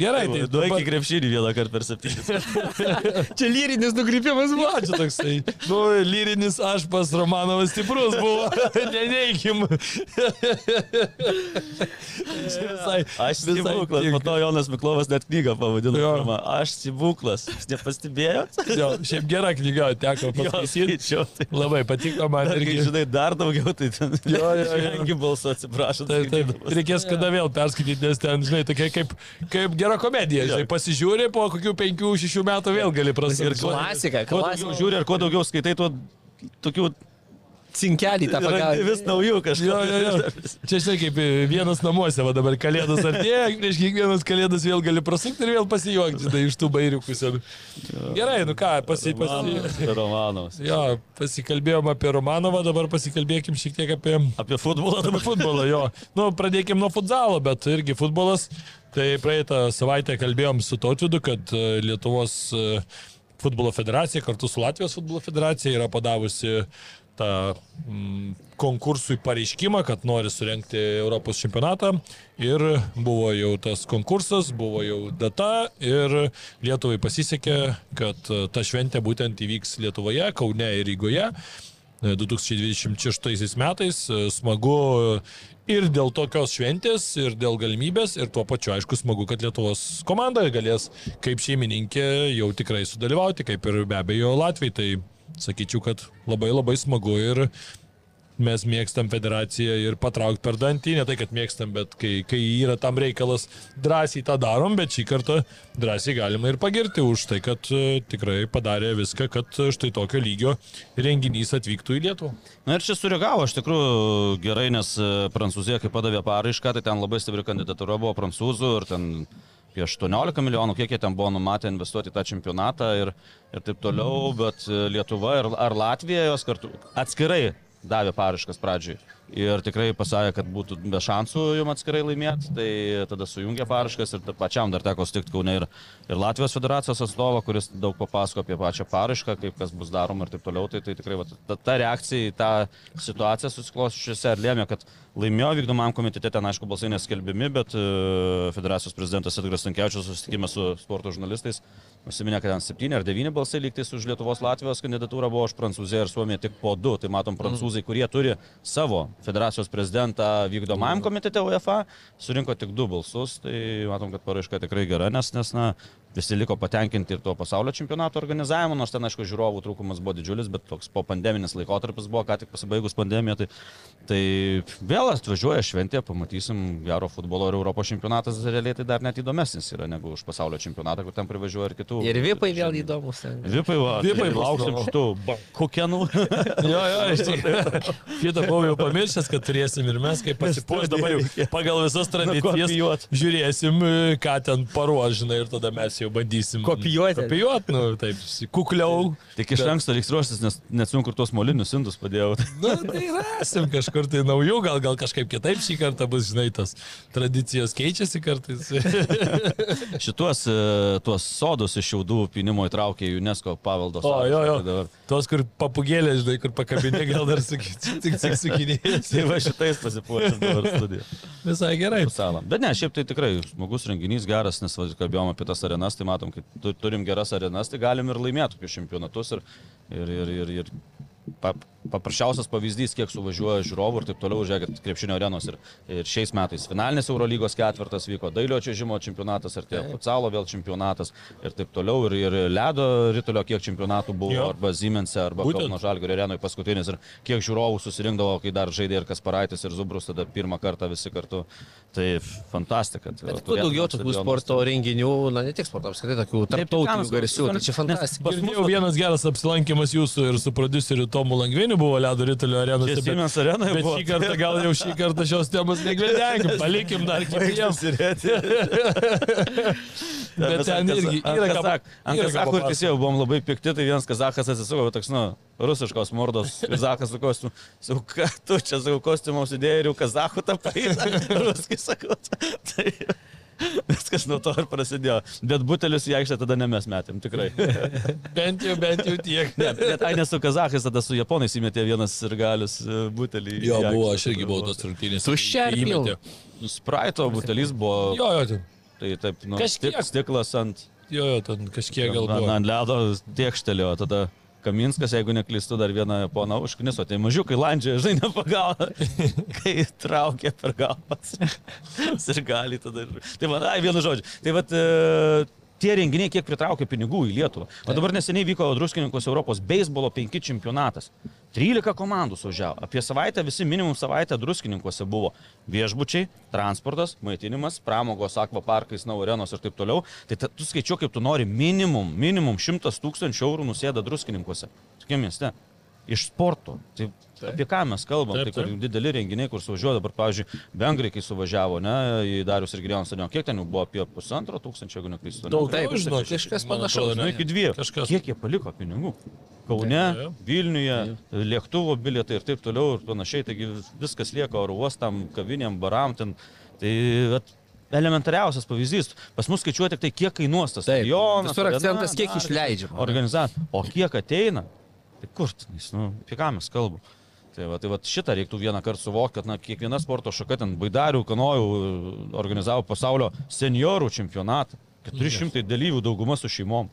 Gerai, tai Du iki dabar... krepšinį vieną kartą per septynis. Čia lyrinis nukrypimas buvo. Čia toksai, nu, lyrinis aš pas Romanovas stiprus buvo, neneikim. visai, Aš stebuklas, po to Jonas Miklovas net knygą pavadino. Jo. pirmą. Aš stebuklas. Jūs nepastebėjot? Jo, šiaip gera knyga, teko Jo, paskaityti. tai- Labai patiko man Dar, kai irgi. žinai, dar daugiau, tai ten. Jo, jo, jo. Vengi balsu, atsiprašau. Taip, taip. Reikės kada vėl perskaityti, nes ten, žinai, tokia kaip, kaip gera komedija. Žinai, pasižiūri, po kokių penkių, šešių metų vėl gali Ir prasidėti. Klasika, Kuo daugiau klasika. žiūri ir kuo daugiau skaitai, tuo tokių cinkelį tą pagavai. Vis naujų kažką. Jo, jo, jo. Čia žinai, kaip vienas namuose, va dabar kalėdas artėja, prieš kiekvienas kalėdas vėl gali prasukti ir vėl pasijuokti, žinai, iš tų bairiukų senų. Gerai, nu ką, pasi, pasi... Romanovas. Jo, pasikalbėjom apie Romanovą, dabar pasikalbėkim šiek tiek apie... Apie futbolą Apie futbolą, jo. Nu, pradėkim nuo futzalo, bet irgi futbolas. Tai praeitą savaitę kalbėjom su Tautvidu, kad e, Lietuvos e, futbolo federacija kartu su Latvijos futbolo federacija yra padavusi tą mm, konkursui pareiškimą, kad nori surenkti Europos čempionatą ir buvo jau tas konkursas, buvo jau data ir Lietuvai pasisekė, kad e, ta šventė būtent įvyks Lietuvoje, Kaune ir Rygoje. 2026 metais. Smagu ir dėl tokios šventės, ir dėl galimybės, ir tuo pačiu, aišku, smagu, kad Lietuvos komanda galės kaip šeimininkė jau tikrai sudalyvauti, kaip ir be abejo Latvijai. Tai sakyčiau, kad labai labai smagu ir mes mėgstam federaciją ir patraukti per dantį, ne tai, kad mėgstam, bet kai, kai yra tam reikalas, drąsiai tą darom, bet šį kartą drąsiai galima ir pagirti už tai, kad e, tikrai padarė viską, kad e, štai tokio lygio renginys atvyktų į Lietuvą. Na ir čia sureagavo iš tikrųjų gerai, nes e, Prancūzija, kai padavė paraišką, tai ten labai stipri kandidatūra buvo prancūzų ir ten apie 18 milijonų, kiek jie ten buvo numatę investuoti tą čempionatą ir, ir taip toliau, bet Lietuva ir, ar Latvija jos kartu atskirai davė paraškas pradžiui. Ir tikrai pasakė, kad būtų be šansų jums atskirai laimėti, tai tada sujungė paraškas ir pačiam dar teko sutikti Kaune ir, ir Latvijos federacijos atstovą, kuris daug papasako apie pačią parašką, kaip kas bus daroma ir taip toliau. Tai, tai tikrai va, ta, ta reakcija į tą situaciją susikloščiuose ir lėmė, kad laimėjo vykdomam komitete, ten aišku balsai neskelbimi, bet uh, federacijos prezidentas Edgaras Tankievičius susitikime su sporto žurnalistais Užsiminė, kad ten 7 ar 9 balsai lygtais už Lietuvos Latvijos kandidatūrą buvo už Prancūziją ir Suomiją tik po 2. Tai matom prancūzai, kurie turi savo federacijos prezidentą vykdomajam komitete UEFA, surinko tik 2 balsus. Tai matom, kad paraiška tikrai gera, nes, nes na, visi liko patenkinti ir tuo pasaulio čempionato organizavimu, nors ten, aišku, žiūrovų trūkumas buvo didžiulis, bet toks po pandeminis laikotarpis buvo, ką tik pasibaigus pandemija, tai, tai vėl atvažiuoja šventė, pamatysim gero futbolo ir Europos čempionatas realiai tai dar net įdomesnis yra negu už pasaulio čempionatą, kur ten privažiuoja ir kitų. Ir vipai vėl įdomus. Vipai, va, Vipai vipai bus lauksim įdomu. šitų kokienų. Jo, jo, iš tikrųjų. Šitą buvau jau pamiršęs, kad turėsim ir mes, kaip pasipuoš dabar jau pagal visas tradicijas. Žiūrėsim, e, ką ten paruožina ir tada mes jau bandysim. Kopijuoti. Kopijuoti, nu, taip, kukliau. Tik iš anksto reiks ruoštis, nes neatsimenu, kur tuos molinius indus padėjau. Na, tai rasim kažkur tai naujų, gal, gal kažkaip kitaip šį kartą bus, žinai, tas tradicijos keičiasi kartais. Šituos e, tuos sodus iš šiaudų pinimo įtraukė į UNESCO paveldo O, jo, jo. Tai dabar- Tos, kur papugėlė, žinai, kur pakabinė, gal dar sakyčiau, tik tik sukinėjai. Tai va šitais pasipuošęs dabar studiją. Visai gerai. Salą. Bet ne, šiaip tai tikrai smagus renginys, geras, nes kalbėjom apie tas arenas, tai matom, kad tu, turim geras arenas, tai galim ir laimėti tokius čempionatus. Ir, ir, ir, ir, ir paprasčiausias pavyzdys, kiek suvažiuoja žiūrovų ir taip toliau, žiūrėkit, krepšinio arenos. Ir, ir šiais metais finalinis Eurolygos ketvirtas vyko, dailio čiažimo čempionatas, ir tie futsalo vėl čempionatas ir taip toliau. Ir, ir ledo rytulio kiek čempionatų buvo, Jo. arba Ziemense, arba. Kauno Žalgirio arenoje paskutinis. Ir kiek žiūrovų susirinkdavo, kai dar žaidė ir Kasparaitis, ir Zubrus, tada pirmą kartą visi kartu. Tai fantastika. Tai Bet kuo daugiau tokių sporto renginių, na ne tik sporto, apskritai tokių tarptautinių Taip, garsių, tai čia fantastika. Pas mus Girdėjau vienas geras apsilankimas jūsų ir su produceriu Tomu Langviniu buvo Ledo Rytulio arenose. Čia Siemens arenoje Bet šį kartą gal jau šį kartą šios temos negvedenkim, palikim dar kitiems. Bet ten irgi yra ką Ant kazakų ir papasakot. teisėjų buvom labai pikti, tai vienas kazachas atsisuko, bet toks, nu, rusiškos mordos, kazakas su kostiumu. Sakau, ką tu čia savo kostiumą užsidėjai ir jau kazachų tapai, ruskiai sakau. Tai viskas nuo to ir prasidėjo. Bet butelius į aikštę tada ne mes metėm, tikrai. Bent jau, bent jau tiek. Ne, bet ai nesu kazachais, tada su japonais įmetė vienas ir galius butelį. į Jo, aikštę. buvo, aš irgi buvau tos rungtynės. Tuščia Įmetė. Nu, Spraito butelis buvo. Jo, jo, ten. Tai taip, nu, Kažkiek. stik, stiklas ant, Jo, jo, ten kažkiek gal ant, buvo. ant ledo tiekštelėjo, tada Kaminskas, jeigu neklystu, dar vieną poną užkniso, tai mažiukai landžiai, žinai, nepagavo, kai traukė per galvas. ir gali tada. Tai man, ai, vienu žodžiu. Tai vat, e, tie renginiai kiek pritraukia pinigų į Lietuvą. O dabar neseniai vyko Druskininkos Europos beisbolo 5 čempionatas. 13 komandų suvažiavo. Apie savaitę visi minimum savaitę druskininkose buvo viešbučiai, transportas, maitinimas, pramogos, akvaparkai, snau arenos ir taip toliau. Tai ta, tu skaičiuok, kaip tu nori, minimum, minimum 100 tūkstančių eurų nusėda druskininkose. Tokia mieste. iš sporto. Tai apie ką mes kalbam? Taip, Tai kur taip. dideli renginiai, kur suvažiuoja dabar, pavyzdžiui, Vengrai, kai suvažiavo, ne, į Darius ir Grėjoną stadioną, kiek ten jų buvo apie pusantro tūkstančio, jeigu neklystu. ne? Daug, Taip, žinau, kažkas man panašaus, Nu, ne? iki dviejų. Kažkas. Kiek jie paliko pinigų? Kaune, Taip, taip. Vilniuje, lėktuvo bilietai ir taip toliau ir panašiai. Taigi viskas lieka oro uostam, kavinėm, baram ten. Tai vat, elementariausias pavyzdys. Pas mus skaičiuoja tik tai, kiek kainuos tas Taip, stadionas. visur akcentas, kiek išleidžiama. Organizacija. O kiek ateina? Tai kur nu, apie ką mes kalbam? Tai va, tai va šitą reiktų vieną kartą suvokti, kad na, kiekviena sporto šaka ten baidarių, kanojų organizavo pasaulio seniorų čempionatą. 400 dalyvių dauguma su šeimom.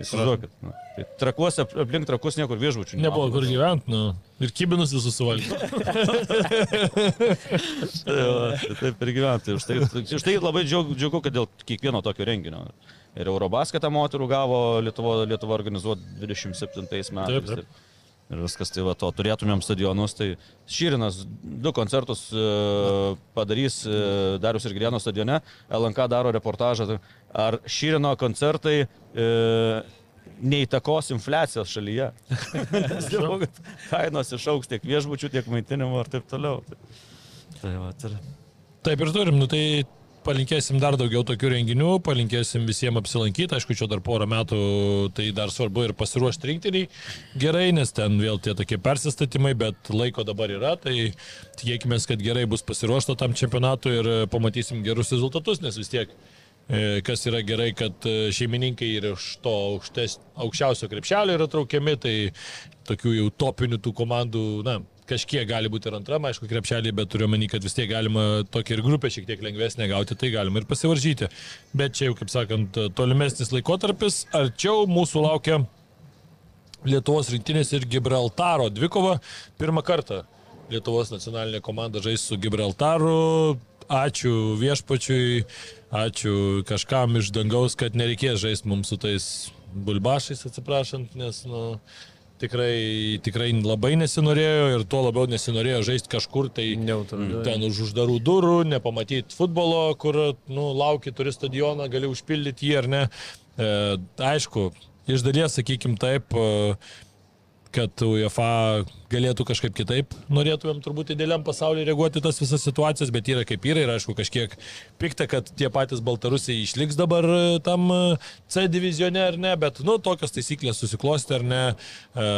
Įsivaizduokit. Tai trakuose, ap- aplink trakus niekur viešbučių. Nebuvo kur gyventi, nu. Ir kibinus visus suvaldė. Tai tai Taip ir gyventi. Tai, už tai labai džiaugiu, kad dėl kiekvieno tokio renginio. Ir Eurobasketą moterų gavo Lietuvo, Lietuvo organizuoti 27 metais. Taip, taip. Ir, viskas, tai va, to turėtumėm stadionus. Tai Šyrinas du koncertus e, padarys e, Darius ir Grieno stadione. LNK daro reportažą. Tai Ar Šyrino koncertai e, neįtakos infliacijos šalyje? Nes to, kad kainos išauks tiek viešbučių, tiek maitinimo ir taip toliau. Tai, tai va, tai... Taip ir turim, nu tai palinkėsim dar daugiau tokių renginių, palinkėsim visiems apsilankyti, aišku, čia dar porą metų tai dar svarbu ir pasiruošti rinktiniai gerai, nes ten vėl tie tokie persistatymai, bet laiko dabar yra, tai tikėkime, kad gerai bus pasiruošta tam čempionatui ir pamatysim gerus rezultatus, nes vis tiek e, kas yra gerai, kad e, šeimininkai ir iš to aukštes, aukščiausio krepšelio yra traukiami, tai tokių jau topinių tų komandų, na, kažkiek gali būti ir antram, aišku, krepšelį, bet turiu menį, kad vis tiek galima tokia ir grupė šiek tiek lengvesnė gauti, tai galima ir pasivaržyti. Bet čia jau, kaip sakant, tolimesnis laikotarpis, arčiau mūsų laukia Lietuvos rinktinės ir Gibraltaro dvikova. Pirmą kartą Lietuvos nacionalinė komanda žais su Gibraltaru. Ačiū viešpačiui, ačiū kažkam iš dangaus, kad nereikės žaisti mums su tais bulbašais, atsiprašant, nes, nu, tikrai, tikrai labai nesinorėjo ir tuo labiau nesinorėjo žaisti kažkur tai Neutraliuoju. ten už uždarų durų, nepamatyti futbolo, kur, nu, lauki, turi stadioną, gali užpildyti jį ar ne. E, aišku, iš dalies, sakykim taip, e, kad UEFA galėtų kažkaip kitaip, norėtumėm turbūt idealiam pasaulyje reaguoti tas visas situacijas, bet yra kaip yra ir aišku kažkiek pikta, kad tie patys baltarusiai išliks dabar e, tam e, C divizione ar ne, bet, nu, tokios taisyklės susiklosti ar ne e,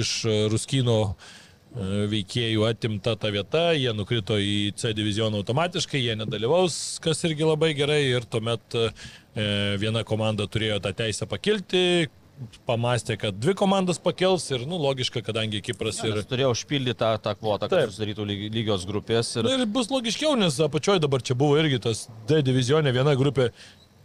iš Ruskino e, veikėjų atimta ta vieta, jie nukrito į C divizioną automatiškai, jie nedalyvaus, kas irgi labai gerai ir tuomet viena komanda turėjo tą teisę pakilti, pamastė, kad dvi komandos pakels ir, nu, logiška, kadangi Kipras ir... Ir turėjau užpildyti tą, tą kvotą, kad Taip. susidarytų lyg- lygios grupės. Ir... Na ir bus logiškiau, nes apačioje dabar čia buvo irgi tas D divizionė viena grupė.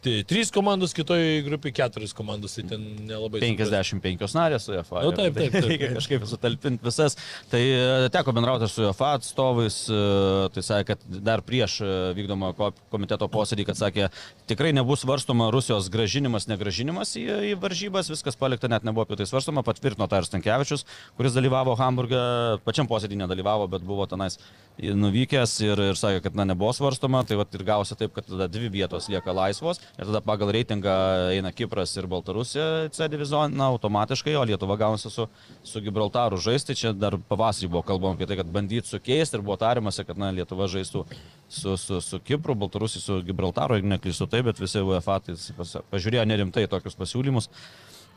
Tai trys komandos, kitoje grupėje keturios komandos, tai ten nelabai. 55 narės su UEFA. Nu, taip, taip, taip. Reikia kažkaip sutalpinti visas. Tai e, teko bendrauti su UEFA atstovais. e, Tai sakė, kad dar prieš e, vykdomą ko- komiteto posėdį, kad sakė, tikrai nebus svarstoma Rusijos gražinimas, negražinimas į, į varžybas. Viskas palikta, net nebuvo apie tai svarstoma. Patvirtino tą ir Stankievičius, kuris dalyvavo Hamburgė. Pačiam posėdį nedalyvavo, bet buvo tenais nuvykęs ir, ir sakė, kad na, nebuvo svarstoma. Tai vat ir gausi taip, kad tada dvi vietos lieka laisvos. Ir tada pagal reitingą eina Kipras ir Baltarusija C divizioną automatiškai, o Lietuva gaunasi su, su Gibraltaru žaisti. Čia dar pavasarį buvo kalbama apie tai, kad bandyt sukeisti ir buvo tariamasi, kad na, Lietuva žaistų su, su, su Kipru, Baltarusija su Gibraltaru, jeigu neklystu taip, bet visi UEFA tai pažiūrėjo nerimtai tokius pasiūlymus.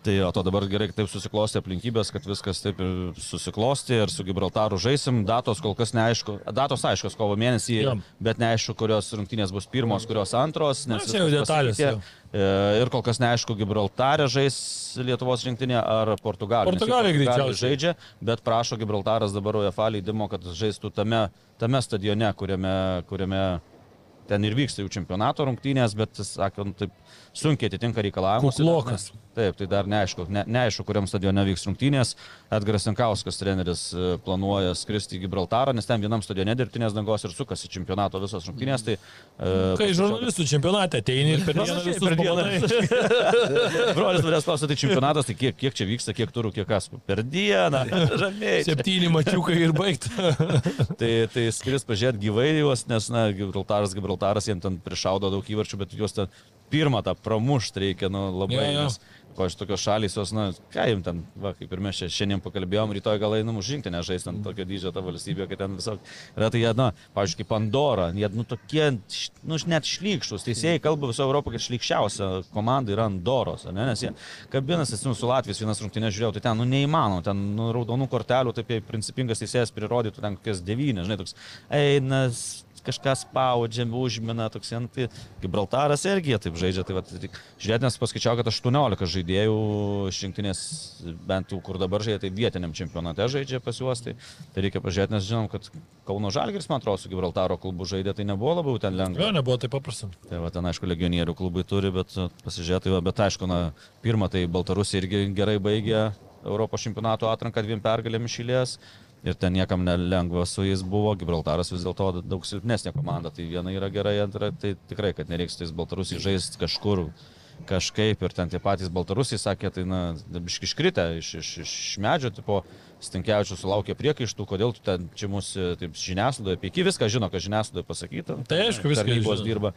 Tai o to dabar gerai, taip susiklosti aplinkybės, kad viskas taip ir susiklosti ir su Gibraltaru žaisim. Datos kol kas neaišku. Datos aiškios kovo mėnesį, Jo. bet neaišku, kurios rungtynės bus pirmos, kurios antros. Na, Nes čia jau detalės, pasikeitė. E, Ir kol kas neaišku, Gibraltarė žais Lietuvos rinktinė ar jau Portugalija Portugalija greičiausiai. žaidžia, bet prašo Gibraltaras dabar UEFA leidimo, kad žaistų tame, tame stadione, kuriame, kuriame ten ir vyksta jų čempionato rungtynės, bet, sakant, taip sunkiai atitinka reikalavimus. Kuklokas. Taip, tai dar neaišku, ne, neaišku, kuriam stadione vyks rungtynės. Edgaras Sankauskas treneris e, planuoja skristi į Gibraltarą, nes ten vienam stadione dirbtinės dangos ir sukasi čempionato visos rungtynės. Tai, e, Kai žurnalistų čempionate ateini ir per dieną visus per pamatai. Brolis manęs klausė, tai čempionatas, tai kiek, kiek čia vyksta, kiek turų, kiek kas per dieną. Ramiai. Septyni mačiukai ir baigta. Tai, tai skris pažiūrėti gyvai juos, nes, na, Gibraltaras, Gibraltaras, jiems ten prišaudo daug įvarčių, bet juos ten pirmą tą pramušti reikia, nu, labai. Jo, jo. Nes Pavyzdžiui, tokios šalys, jos, na, ką jums ten, va, kaip ir mes čia šiandien pakalbėjom, rytoj gal einam užžingti, nežaisti ant tokio dydžio tą valstybę, kad ten visok. Yra tai jie, na, pavyzdžiui, kaip Pandora, jie, nu, tokie, nu, net šlykštus. Teisėjai kalba viso Europoje, kad šlykščiausia komanda yra Andoros, ne? nes jie kabinasi, nu, su Latvijos vienas rungtynės žiūrėjau, tai ten, nu, neįmanoma, ten, nu, raudonų kortelių, taip, principingas teisėjas prirodytų ten kokias devynias, žinai, toks einas kažką spaudžia, užmina, toks, nu, tai Gibraltaras irgi jie taip žaidžia. Tai, va, tai, žiūrėt, nes paskaičiau, kad 18 žaidėjų iš rinktinės, bent jau kur dabar žaidžia, tai vietiniam čempionate žaidžia pas juos. Tai, tai reikia pažiūrėti, nes žinom, kad Kauno Žalgiris, man atrodo, su Gibraltaro klubu žaidė, tai nebuvo labai ten lengva. Jo, nebuvo taip paprasta. Tai va, ten aišku, legionierių klubai turi, bet pasižiūrėti, va, bet aišku, na, pirmą tai Baltarusija irgi gerai baigė Europos čempionato atranką dviem pergalėmis išėlės. Ir ten niekam nelengva su jais buvo, Gibraltaras vis dėlto daug silpnesnė komanda, tai viena yra gerai, antra, tai tikrai, kad nereiks tais Baltarusiai žaisti kažkur kažkaip ir ten tie patys Baltarusiai sakė, tai na, biški iškritę iš, iš, iš medžio, tipo, Stinkievičius sulaukė priekaištų, kodėl tu ten čia mūsų taip žiniasklaidoje, apie iki viską žino, kad žiniasklaidoje pasakyta. Tai aišku, viską tarnybos dirba.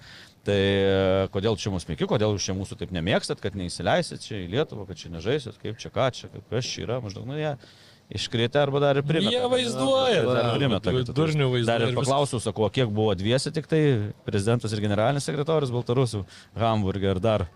Tai e, kodėl čia mūsų mėgi, kodėl jūs čia mūsų taip nemėgstat, kad neįsileisit čia į Lietuvą, kad čia nežaisit, kaip čia ką čia, kaip kas čia yra, maždaug, nu jie iškritę arba dar ir primeta. Jie vaizduoja, Dar dar, primeta. durnių turi. Dar vaizduoja ir paklausiau, sakau, kiek buvo dviesi tik tai prezidentas ir generalinis sekretorius Baltarusių Hamburgė ir dar.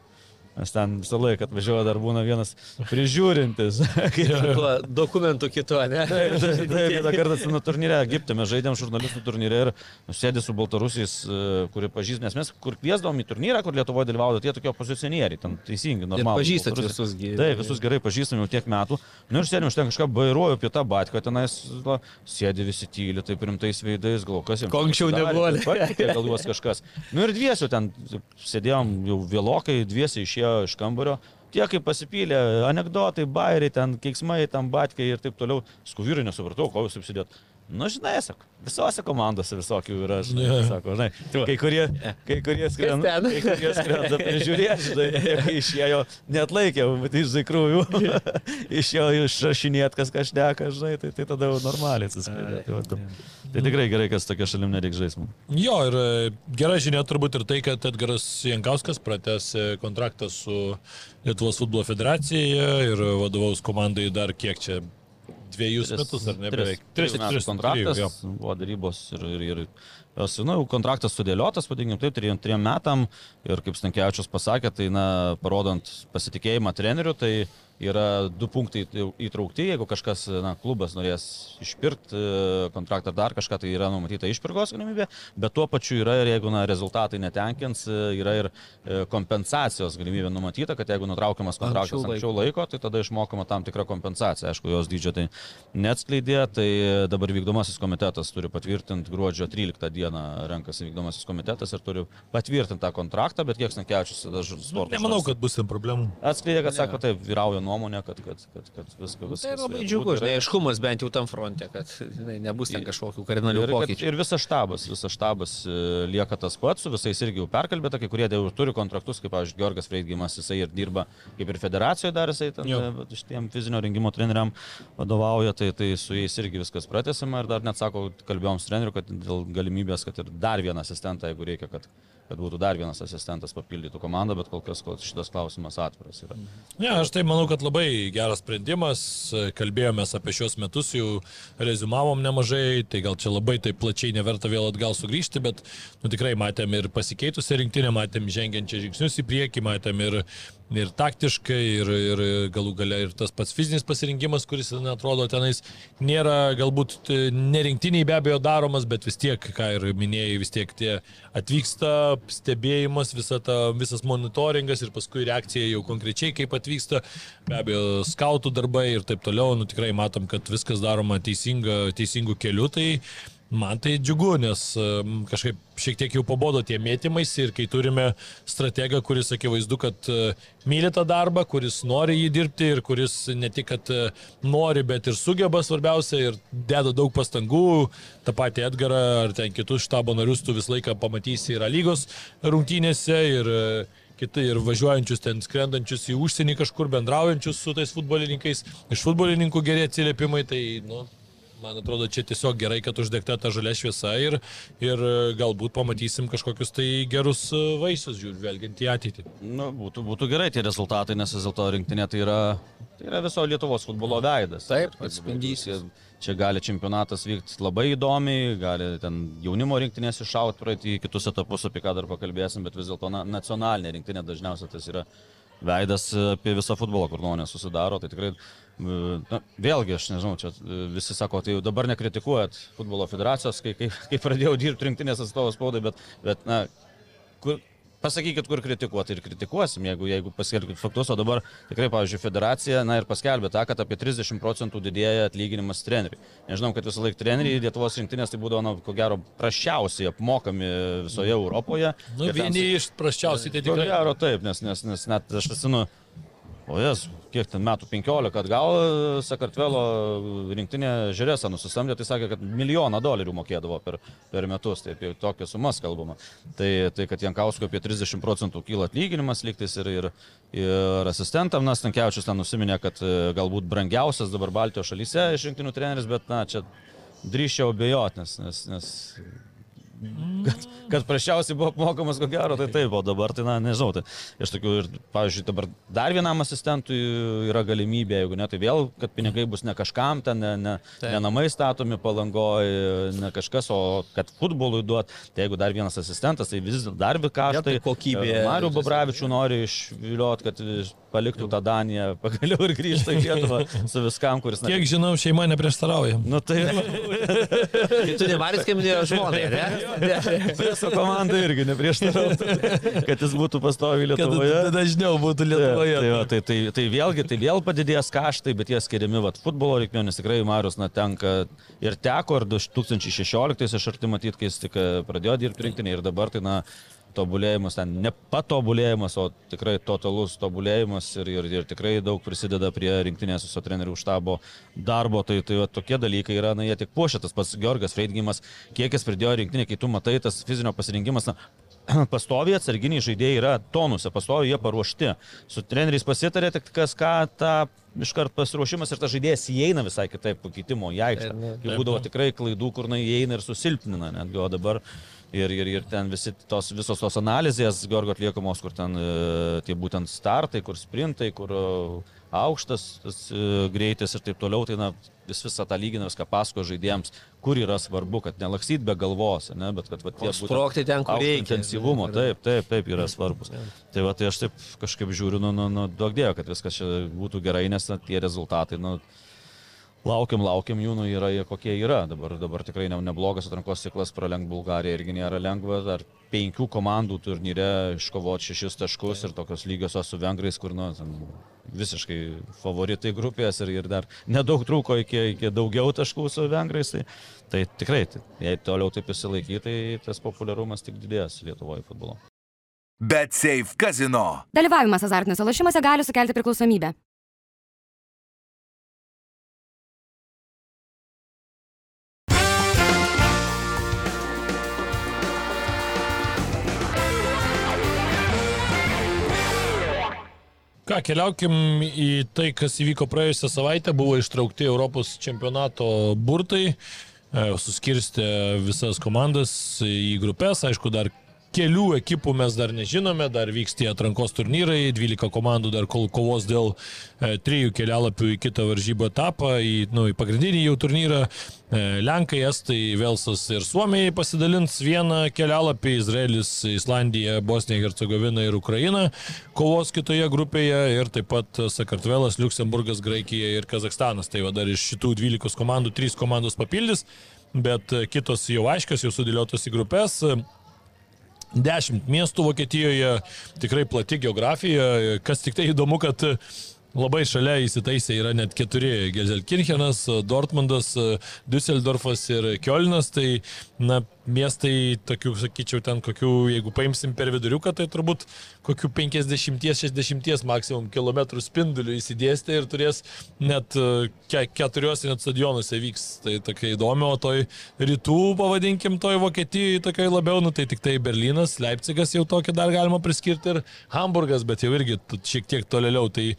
Nes ten visą laiką atvažiuoja dar būna vienas prižiūrintis. Tuo dokumentu kitu, ne? Taip, taip, vieną kartą atsimenu turnyre Egipte, mes žaidėm žurnalistų turnyre ir sėdė su baltarusiais, e, kurie pažįst, nes mes kur kviesdavom į turnyrą, kur Lietuvoje dalyvavo, tie tokie opozicionieriai, ten teisingi, normalūs. pažįstat visus gi. Taip, visus gerai pažįstam jau tiek metų. Nu ir sėdėm, aš ten kažką bairuoju apie tą batką, tenais va, sėdi visi tyli, taip rimtais veidais, gal kas jiems. Ko anksčiau nebuvo, Gal juos kažkas. Nu ir dviesiu ten sėdėjom jau vėlokai, dviesi išėjo iš kambario. Tie, kaip pasipylė, anegdotai, bairiai, ten keiksmai, ten batkai ir taip toliau. Skuvyrai nesupratau, ko jūs apsidėt. Nu, žinai, sako, visose komandose visokių yra, žinai, Jo. sako, žinai, kai kurie, kai kurie skrenda, kai kurie skrenda prižiūrėti, žinai, išėjo, net laikė, bet iš tikrųjų, išėjo išrašinėti, kas kažneka, žinai, tai, tai tada jau normaliai atsiskleidė. Tai, tai, tai tikrai gerai, kas tokia šalim nereikia žaisti. Jo, ir e, gera žinia turbūt ir tai, kad Edgaras Jankauskas pratęsė kontraktą su Lietuvos futbolo federacija ir vadovaus komandai dar kiek čia dviejus metus, ar ne? Beveik. Tris, tris metų kontraktas, trijų, buvo darybos ir, ir, ir na, jau kontraktas sudėliotas, vadinkim taip, trim, trim metam. Ir kaip Stankievičius pasakė, tai, na, parodant pasitikėjimą treneriu, tai yra du punktai įtraukti, jeigu kažkas, na, klubas norės išpirkti e, kontraktą ar dar kažką, tai yra numatyta išpirkos galimybė, bet tuo pačiu yra ir jeigu, na, rezultatai netenkins, e, yra ir e, kompensacijos galimybė numatyta, kad jeigu nutraukiamas kontraktas anksčiau, anksčiau laiko, tai tada išmokama tam tikra kompensacija. Aišku, jos dydžio tai neatskleidė, tai dabar vykdomasis komitetas turi patvirtinti gruodžio 13 dieną renkasi vykdomasis komitetas ir turi patvirtinti tą kontraktą, bet kiek snakiačius tada sporto. Nemanau, kad bus ten problemų. Atskleidė, kad sako, taip, vyrauja nuomonė, kad, kad, kad, kad viskas. Tai labai džiugu, žinai, aiškumas bent jau tam fronte, kad žinai, nebus ten kažkokių kardinalių pokyčių. ir visas štabas, visas štabas e, lieka tas pats, su visais irgi jau perkalbėta, kai kurie jau turi kontraktus, kaip, pavyzdžiui, Georgas Freidgimas, jisai ir dirba kaip ir federacijoje dar jisai ten e, šitiem fizinio rengimo treneriam vadovauja, tai, tai su jais irgi viskas pratęsima ir dar net sako, kalbėjom su treneriu, kad dėl galimybės, kad ir dar vieną asistentą, jeigu reikia, kad, kad būtų dar vienas asistentas papildytų komandą, bet kol kas kol šitas klausimas atviras yra. Ne, aš tai manau, kad labai geras sprendimas. Kalbėjomės apie šios metus, jau rezumavom nemažai, tai gal čia labai taip plačiai neverta vėl atgal sugrįžti, bet nu, tikrai matėm ir pasikeitusią rinktinę, matėm žengiančią žingsnius į priekį, matėm ir, ir taktiškai, ir, ir galų gale ir tas pats fizinis pasirinkimas, kuris, na, atrodo, tenais nėra galbūt t- nerinktiniai be abejo daromas, bet vis tiek, ką ir minėjai, vis tiek tie atvyksta stebėjimas, visa ta, visas monitoringas ir paskui reakcija jau konkrečiai, kaip atvyksta, be abejo, skautų darbai ir taip toliau, nu tikrai matom, kad viskas daroma teisinga, teisingų kelių, tai Man tai džiugu, nes em, kažkaip šiek tiek jau pabodo tie mėtymais ir kai turime strategą, kuris akivaizdu, kad e, myli tą darbą, kuris nori jį dirbti ir kuris ne tik, kad e, nori, bet ir sugeba svarbiausia ir deda daug pastangų, tą patį Edgarą ar ten kitus štabo narius tu visą laiką pamatysi ir lygos rungtynėse ir e, kiti ir važiuojančius ten skrendančius į užsienį kažkur bendraujančius su tais futbolininkais, iš futbolininkų geri atsiliepimai, tai, nu, Man atrodo, čia tiesiog gerai, kad uždegta ta žalia šviesa ir, ir e, galbūt pamatysim kažkokius tai gerus e, vaisius, žvelgiant į ateitį. Nu, būtų, būtų gerai tie rezultatai, nes vis dėlto rinktinė tai yra, tai yra viso Lietuvos futbolo veidas. Taip, atspindys. čia- gali čempionatas vykti labai įdomiai, gali ten jaunimo rinktinės iššauti praeitį į kitus etapus, apie ką dar pakalbėsim, bet vis dėlto na, nacionalinė rinktinė dažniausiai tas yra veidas apie visą futbolą, kur nuomonė susidaro. Tai tikrai, e, na, vėlgi, aš nežinau, čia e, visi sako, tai jau dabar nekritikuojat futbolo federacijos, kai, kai, kai pradėjau dirbti rinktinės atstovas spaudai, bet, bet na, kur, pasakykit, kur kritikuoti ir kritikuosim, jeigu, jeigu paskelbkit faktus, o dabar tikrai, pavyzdžiui, federacija, na ir paskelbė tą, kad apie 30 procentų didėja atlyginimas treneriui. Nežinau, kad visą laiką treneriai Lietuvos rinktinės tai būdavo, na, ko gero, prašiausiai apmokami visoje Europoje. Nu, Ir ten vieni iš prasčiausiai tai Ko tikrai. gero taip, nes, nes, nes net aš atsimenu, o jas, kiek ten metų, 15 atgal Sakartvelo rinktinė Žerėsa nusisamdė, tai sakė, kad milijoną dolerių mokėdavo per, per metus, tai apie tokias sumas kalbama. Tai, tai kad Jankausko apie 30 procentų kyla atlyginimas lygtis ir, ir, ir asistentam, nas Tankievičius ten nusiminė, kad e, galbūt brangiausias dabar Baltijos šalyse iš rinktinių treneris, bet na, čia drįščiau abejoti, nes, nes, nes kad, kad prašiausiai buvo apmokamas, ko gero, tai taip, o dabar tai, na, nežinau, tai iš tokių ir, pavyzdžiui, dabar dar vienam asistentui yra galimybė, jeigu ne, tai vėl, kad pinigai bus ne kažkam, ten ne, ne, ne namai statomi palangoje, ne kažkas, o kad futbolui duot, tai jeigu dar vienas asistentas, tai vis dar vi kaštai. tai kokybė. Mariu Babravičių nori išviliot, kad paliktų tą Daniją, pagaliau ir grįžtų į Lietuvą su viskam, kuris... Kiek žinau, šeima neprieštarauja. Nu tai Tai tu nevaris, kaip minėjo žmonai, ne? Preso komanda irgi neprieštarautų, kad jis būtų pastovi Kad Lietuvoje. dažniau būtų Lietuvoje. Tai, va, tai, tai, tai vėlgi, tai vėl padidės kaštai, bet jie skiriami vat, futbolo reikmėm, nes tikrai Marius, na, tenka ir teko, ir 2016 aš arti matyti, kai jis tik e, pradėjo dirbti rinktinį ir dabar tai, na, tobulėjimas, ten ne patobulėjimas, o tikrai totalus tobulėjimas ir, ir, ir tikrai daug prisideda prie rinktinės viso trenerių štabo darbo. Tai, tai va, tokie dalykai yra, na, jie tik puošia tas pats Georgas Freidgimas, kiek jis pridėjo rinktinį, kai tu matai tas fizinio pasirinkimas, na, pastoviai atsarginiai žaidėjai yra tonuse, pastoviai jie paruošti. Su treneriais pasitarė, tik kas ką tą iškart pasiruošimas ir tas žaidėjas įeina visai kitaip pakeitimo į aikštę. Jau būdavo tikrai klaidų, kur na įeina ir susilpnina, netgi o dabar ir, ir, ir ten visi tos, visos tos analizės Gorgo atliekamos, kur ten e, tie būtent startai, kur sprintai, kur e, aukštas tas, e, greitis ir taip toliau, tai na, vis visą tą lyginą, viską pasako žaidėjams, kur yra svarbu, kad nelaksyt be galvos, ne, bet kad va, tie O sprogti ten, kur reikia. intensyvumo, taip, taip, taip yra svarbus. Tai va, tai aš taip kažkaip žiūriu, nu, nu, nu daug dėjo, kad viskas čia būtų gerai, nes na, tie rezultatai, nu, laukiam, laukiam jų, nu, yra jie kokie yra. Dabar, dabar tikrai ne, neblogas atrankos ciklas pralenk Bulgariją irgi nėra lengva. Dar penkių komandų turnyre iškovoti šešis taškus ir tokios lygiosios su vengrais, kur nu, ten, visiškai favoritai grupės ir, ir dar nedaug trūko iki, iki daugiau taškų su vengrais. Tai, tai tikrai, tai, jei toliau taip įsilaikyti, tai tas populiarumas tik didės Lietuvoje futbolo. Bet Safe Casino. Dalyvavimas azartiniuose lošimuose gali sukelti priklausomybę. Ką, keliaukim į tai, kas įvyko praėjusią savaitę. Buvo ištraukti Europos čempionato burtai, e, suskirstė visas komandas į grupės, aišku, dar kelių ekipų mes dar nežinome, dar vyks tie atrankos turnyrai, 12 komandų dar kol kovos dėl e, trijų kelialapių į kitą varžybų etapą, į, nu, į pagrindinį jau turnyrą. E, Lenkai, Estai, Velsas ir Suomijai pasidalins vieną kelialapį, Izraelis, Islandija, Bosnija, Hercegovina ir Ukraina kovos kitoje grupėje ir taip pat Sakartvelas, Luksemburgas, Graikija ir Kazakstanas. Tai va dar iš šitų 12 komandų 3 komandos papildys, bet kitos jau aiškios, jau sudėliotos į grupės. Dešimt miestų Vokietijoje, tikrai plati geografija. Kas tik tai įdomu, kad labai šalia įsitaisė yra net keturi - Gelselkirchenas, Dortmundas, Düsseldorfas ir Kielnas. Tai, na, miestai, tokių, sakyčiau, ten kokių, jeigu paimsim per viduriuką, tai turbūt kokių 50-60 maksimum kilometrų spindulių įsidėstė ir turės net e, ke keturiuose net stadionuose vyks. Tai tokia įdomi, o toj rytų, pavadinkim, toj Vokietijoje tokia labiau, nu tai tik tai Berlynas, Leipzigas jau tokį dar galima priskirti ir Hamburgas, bet jau irgi šiek tiek tolėliau. Tai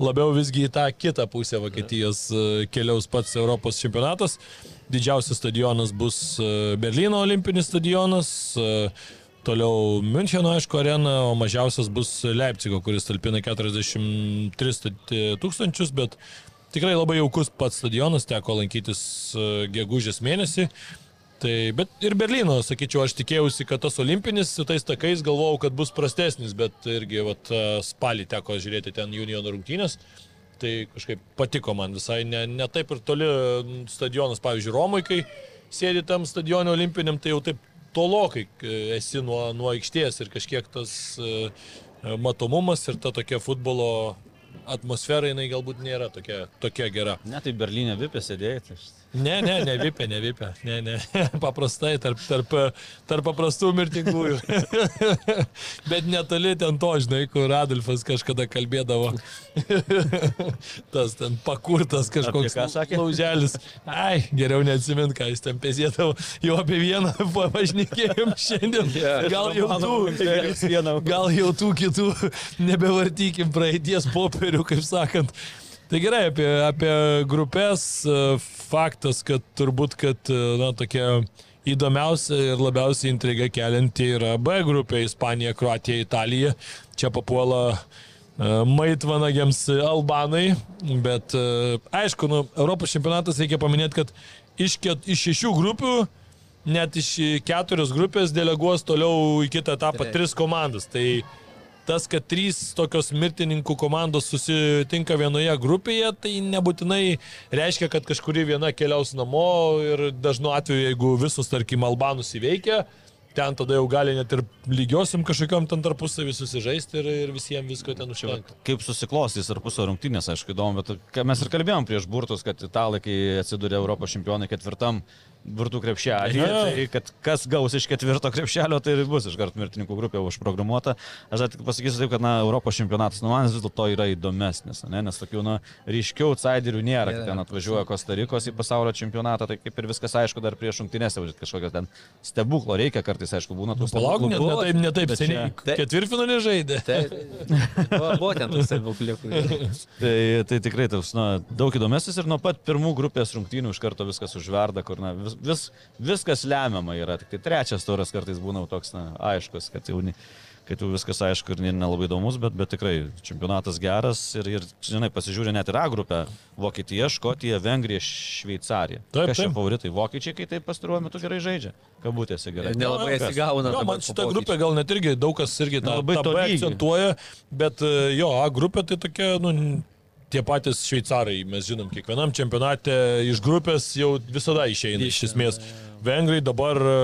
labiau visgi į tą kitą pusę Vokietijos e, keliaus pats Europos čempionatas. Didžiausias stadionas bus e, Berlyno olimpinis stadionas. e, Toliau Müncheno, aišku, arena, o mažiausias bus Leipzigo, kuris talpina 43 stati- tūkstančius, bet tikrai labai jaukus pats stadionas, teko lankytis e, gegužės mėnesį. Tai, bet ir Berlyno, sakyčiau, aš tikėjausi, kad tas olimpinis su tais takais galvojau, kad bus prastesnis, bet irgi vat, e, spalį teko žiūrėti ten Union rungtynės. Tai kažkaip patiko man visai, ne, ne taip ir toli stadionas, pavyzdžiui, Romui, kai sėdi tam stadione olimpiniam, tai jau taip tolokai e, esi nuo, nuo aikštės ir kažkiek tas e, matomumas ir ta tokia futbolo atmosfera, jinai galbūt nėra tokia, tokia gera. Ne, tai Berlyne vipė sėdėjai. Tai... Ne, ne, ne vipė, ne vipė, ne, ne, paprastai tarp, tarp, tarp paprastų mirtingųjų. Bet netoli ten to, žinai, kur Adolfas kažkada kalbėdavo. Tas ten pakurtas kažkoks lauželis. Ai, geriau neatsimint, ką jis ten pėsėdavo. Jau apie vieną pašnekėjom šiandien. Gal jau tų, gal jau tų kitų nebevartykim praeities popierių, kaip sakant. Tai gerai, apie, apie grupės e, faktas, kad turbūt, kad, e, na, tokia įdomiausia ir labiausiai intriga kelianti yra B grupė - Ispanija, Kroatija, Italija. Čia papuola e, maitvanagiams Albanai, bet aišku, nu, Europos čempionatas reikia paminėti, kad iš, ket, iš šešių grupių net iš keturios grupės deleguos toliau į kitą etapą tris komandas. Tai tas, kad trys tokios mirtininkų komandos susitinka vienoje grupėje, tai nebūtinai reiškia, kad kažkuri viena keliaus namo ir dažnu atveju, jeigu visus, tarkim, albanus įveikia, ten tada jau gali net ir lygiosiam kažkokiam ten tarpusavį susižaisti ir, ir visiems visko ten užtenka. Kaip susiklostys tarpusio rungtynės, aišku, įdomu, bet mes ir kalbėjom prieš burtus, kad italai, kai atsidūrė Europos čempionai ketvirtam burtų krepšelį, Jo. tai kad kas gaus iš ketvirto krepšelio, tai ir bus iš karto mirtininkų grupė užprogramuota. Aš tik pasakysiu taip, kad na, Europos čempionatas, nu, man vis dėlto yra įdomesnis, ne? nes tokių, na, ryškiau outsiderių nėra, kad ten atvažiuoja Kostarikos į pasaulio čempionatą, tai kaip ir viskas aišku, dar prieš rungtynėse, kažkokio ten stebuklo reikia, kartais, aišku, būna tų Palauk, ne, ne taip, ne taip Bet seniai. čia- Ketvirtfinalį žaidė. Tai buvo ten tas stebukliukų. Tai, tai tikrai toks, na, daug įdomesnis ir nuo pat pirmų grupės rungtynių iš karto viskas užverda, kur na, vis, vis, viskas lemiama yra. Tik tai trečias turas kartais būna toks, na, aiškus, kad jau, kad jau viskas aišku ir nelabai įdomus, bet, bet tikrai čempionatas geras ir, ir žinai, pasižiūrė net ir A grupę - Vokietija, Škotija, Vengrija, Šveicarija. Taip, Kas čia favoritai? Vokiečiai, kai taip pastaruoju metu gerai žaidžia. Kabutėse gerai. Nelabai atsigauna. Jo, man šitą grupę gal net irgi daug kas irgi tą, Nelabai tą akcentuoja, bet e, jo, A grupė tai tokia, nu, tie patys šveicarai, mes žinom, kiekvienam čempionate iš grupės jau visada išeina iš esmės. Vengrai dabar e,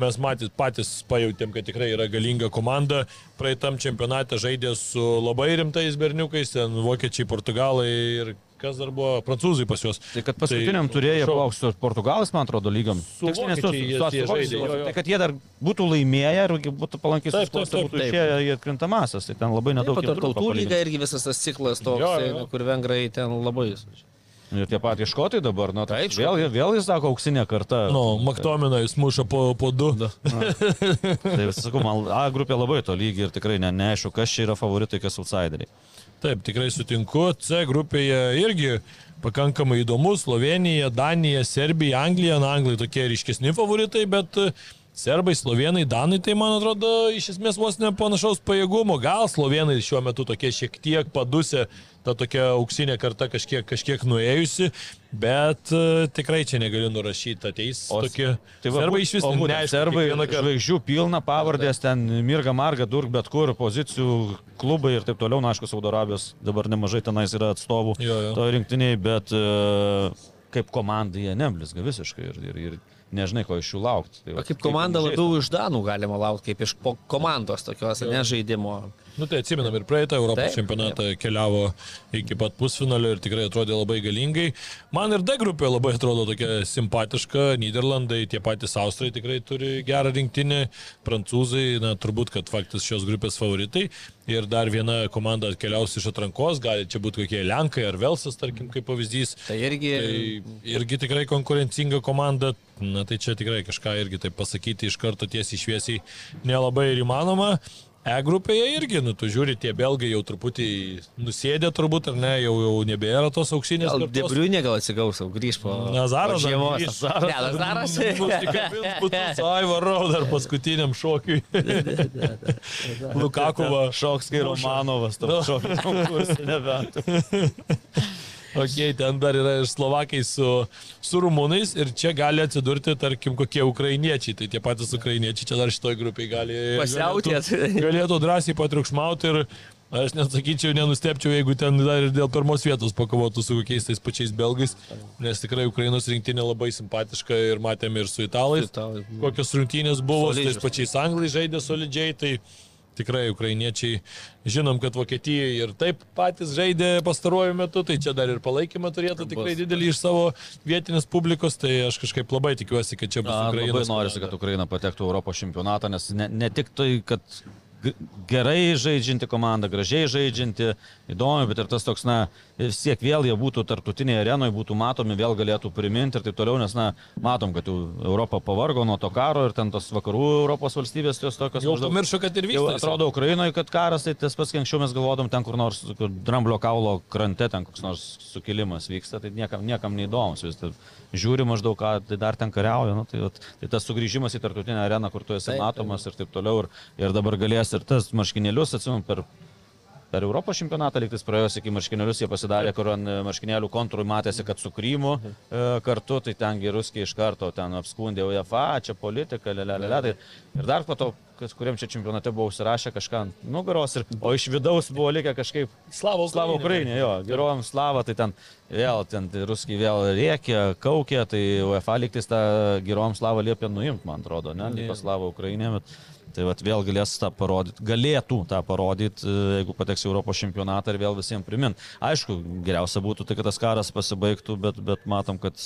mes matys, patys pajutėm, kad tikrai yra galinga komanda. Praeitam čempionate žaidė su labai rimtais berniukais, ten vokiečiai, portugalai ir kas dar buvo, prancūzai pas juos. Tai kad paskutiniam turėjo šau- plauks su Portugalas, man atrodo, lygiam. Su Tiksliai nesu- vokiečiai jie- su- jie vokiečiais, žaidė, jo, jo. Tai kad jie dar būtų laimėję ir būtų palankiai Taip, taip, susiklostę, taip, būtų taip. išėję į atkrintamasias. Tai ten labai nedaug Taip, tautų lyga irgi visas tas ciklas toks, Jo, jo. kur vengrai ten labai. Ir tie patys škotai dabar, nu, tai Taip, vėl, vėl jis sako auksinė karta. Nu, Maktominą jis muša po, po du. Tai sakau, man A grupė labai to lygi ir tikrai ne, neaišku, kas čia yra favoritai, kas outsideriai. Taip, tikrai sutinku. C grupėje irgi pakankamai įdomu. Slovenija, Danija, Serbija, Anglija. Na, Anglai tokie ryškesni favoritai, bet e, serbai, slovenai, danai, tai man atrodo iš esmės vos ne panašaus pajėgumo. Gal slovenai šiuo metu tokie šiek tiek padusę, ta tokia auksinė karta kažkiek, kažkiek nuėjusi, bet e, tikrai čia negaliu nurašyti, ateis O tokie. Tai va, serbai iš vis o būtent neaišku, Serbai žvaigždžių pilna pavardės, ten Mirga Marga, Durk, bet kur, pozicijų, klubai ir taip toliau, na, aišku, Saudo Arabijos dabar nemažai tenais yra atstovų Jo, jo. to rinktiniai, bet e, kaip komanda jie neblizga visiškai ir, ir, ir nežinai, ko iš jų laukti. Tai, va, kaip komanda žais, labiau iš Danų galima laukti, kaip iš komandos tokios, ne žaidimo. Nu tai atsimenam ir praeitą Europos Taip, taip, čempionatą keliavo iki pat pusfinalio ir tikrai atrodė labai galingai. Man ir D grupė labai atrodo tokia simpatiška. Niderlandai, tie patys Austrai tikrai turi gerą rinktinę. Prancūzai, na turbūt, kad faktas šios grupės favoritai. Ir dar viena komanda atkeliaus iš atrankos, gali čia būti kokie Lenkai ar Velsas, tarkim, kaip pavyzdys. Tai irgi Tai irgi tikrai konkurencinga komanda. Na tai čia tikrai kažką irgi taip pasakyti iš karto tiesiai šviesiai nelabai ir įmanoma. E grupėje irgi, nu, tu žiūri, tie belgai jau truputį nusėdė turbūt, ar ne, jau, jau nebėra tos auksinės. Gal. Debriunė gal atsigaus, jau grįž po... Nazaras žiemos. grįš. Ne, Nazaras. Būtų su Aivaro dar paskutiniam šokiui. Lukakova. Šoks kai Romanovas, Nu. to šokio konkursą nebent. Ok, ten dar yra ir Slovakai su, su Rumunais ir čia gali atsidurti, tarkim, kokie ukrainiečiai. Tai tie patys ukrainiečiai čia dar šitoj grupiai gali... Pasiautėt. Galėtų, galėtų drąsiai patriukšmauti ir aš net sakyčiau, nenustepčiau, jeigu ten dar ir dėl pirmos vietos pakovotų su kokiais tais pačiais belgais, nes tikrai Ukrainos rinktinė labai simpatiška ir matėme ir su italais. Kokios rungtynės buvo, su tais pačiais anglai žaidė solidžiai, tai tikrai ukrainiečiai, žinom, kad Vokietija ir taip patys žaidė pastaruoju metu, tai čia dar ir palaikymą turėtų tikrai didelį iš savo vietinės publikos, tai aš kažkaip labai tikiuosi, kad čia bus Na, Ukrainos. labai norisi, kad Ukraina patektų Europos čempionatą, nes ne, ne tik tai, kad gerai žaidžianti komanda, gražiai žaidžianti, įdomi, bet ir tas toks, na, vis tiek vėl jie būtų tarptautinėje arenoje, būtų matomi, vėl galėtų priminti ir taip toliau, nes, na, matom, kad jau Europa pavargo nuo to karo ir ten tos vakarų Europos valstybės jos tokios Jau pamiršau, kad ir Jau vyksta. atrodo Ukrainoje, kad karas, tai tas pats, kai anksčiau mes galvodom, ten kur nors kur dramblio kaulo krante, ten koks nors sukilimas vyksta, tai niekam, niekam neįdomus. Vis tai žiūri maždaug, ką tai dar ten kariauja. Nu, tai, vat, tai tas sugrįžimas į tarptautinę areną, kur tu esi Taip, matomas ir taip toliau. Ir, ir dabar galės ir tas marškinėlius, atsimenu, per Per Europos čempionatą liktais praėjus iki marškinėlius jie pasidarė, kur ant e, marškinėlių kontūrų matėsi, kad su Krymu e, kartu, tai ten geruskiai iš karto ten apskundė UEFA, čia politika, lelelelė. Tai ir dar po to, kas kuriam čia čempionate buvo užsirašę kažką ant nugaros, ir, o iš vidaus buvo likę kažkaip Slavo Slavo Ukrainė, jo, geruojam Slavą, tai ten vėl, ten tai ruskiai vėl rėkė, kaukė, tai UEFA lygtais tą geruojam Slavą liepė nuimti, man atrodo, ne, liko Slavo Ukrainė, bet tai vat, vėl galės tą parodyti, galėtų tą parodyti, e, jeigu pateks į Europos čempionatą ir vėl visiems primint. Aišku, geriausia būtų tai, kad tas karas pasibaigtų, bet, bet matom, kad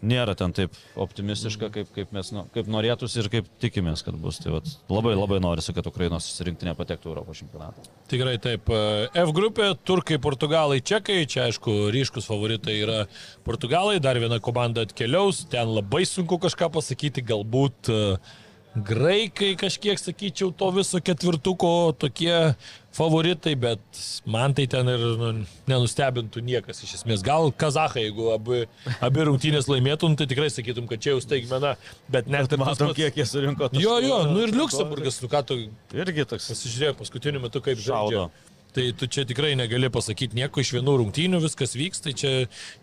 nėra ten taip optimistiška, kaip, kaip mes nu, kaip norėtųsi ir kaip tikimės, kad bus. Tai vat, labai labai norisi, kad Ukrainos rinktinė patektų į Europos čempionatą. Tikrai taip. F grupė - turkai, portugalai, čekai. Čia, aišku, ryškus favoritai yra portugalai. Dar viena komanda atkeliaus. Ten labai sunku kažką pasakyti. Galbūt e, graikai kažkiek, sakyčiau, to viso ketvirtuko tokie favoritai, bet man tai ten ir nu, nenustebintų niekas iš esmės. Gal kazahai, jeigu abi, abi rungtynės laimėtum, tai tikrai sakytum, kad čia jau staigmena, bet net ir Matom, pats- kiek jie surinko. Jo, jo, nu ir Liuksemburgas, nu ką tu Irgi toks pasižiūrėjau paskutiniu metu, kaip Šaudo. Tai tu čia tikrai negali pasakyti nieko iš vienų rungtynių, viskas vyks, tai čia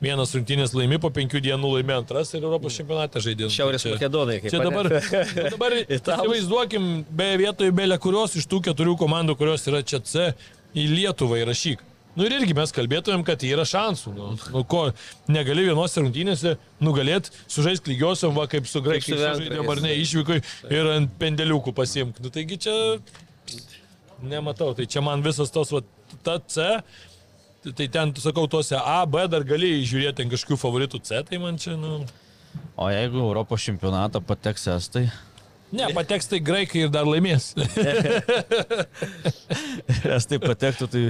vienas rungtynės laimi, po penkių dienų laimi antras ir Europos čempionate žaidė. Šiaurės čia, Makedonai, kaip Čia dabar, nu dabar įsivaizduokim, be vietoje belė kurios iš tų keturių komandų, kurios yra čia C, į Lietuvą įrašyk. Nu ir irgi mes kalbėtumėm, kad yra šansų. Nu, nu ko, negali vienose rungtynėse nugalėti, sužaisti lygiosiom, va kaip su graikiais su vengrais. sužaidėm ar ne, išvykoj ir ant pendeliukų pasiimk. Nu taigi čia nematau, tai čia man visas tos, va, ta C, tai ten, sakau, tuose A, B dar gali žiūrėti ant kažkokių favoritų C, tai man čia, nu... O jeigu Europos čempionatą pateks estai, Ne, pateks tai graikai ir dar laimės. estai patektų, tai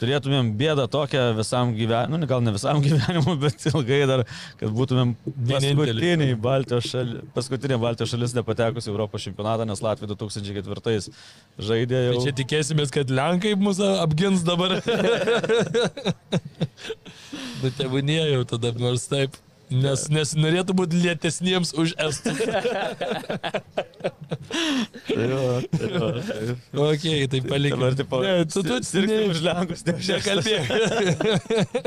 turėtumėm bėdą tokią visam gyvenimui, nu, gal ne visam gyvenimui, bet ilgai dar, kad būtumėm paskutiniai Baltijos šalis, paskutinė Baltijos šalis nepatekusi į Europos čempionatą, nes Latvija 2004 žaidė jau. Tai čia tikėsimės, kad Lenkai mūsų apgins dabar. Bet tebūnie jau tada nors taip. Nes, nes norėtų būti lėtesniems už estus. Ok, tai palikime. Dabar tipo, ne, tu, tu, sirgti ne, už Lenkus, ne už nekalbėk.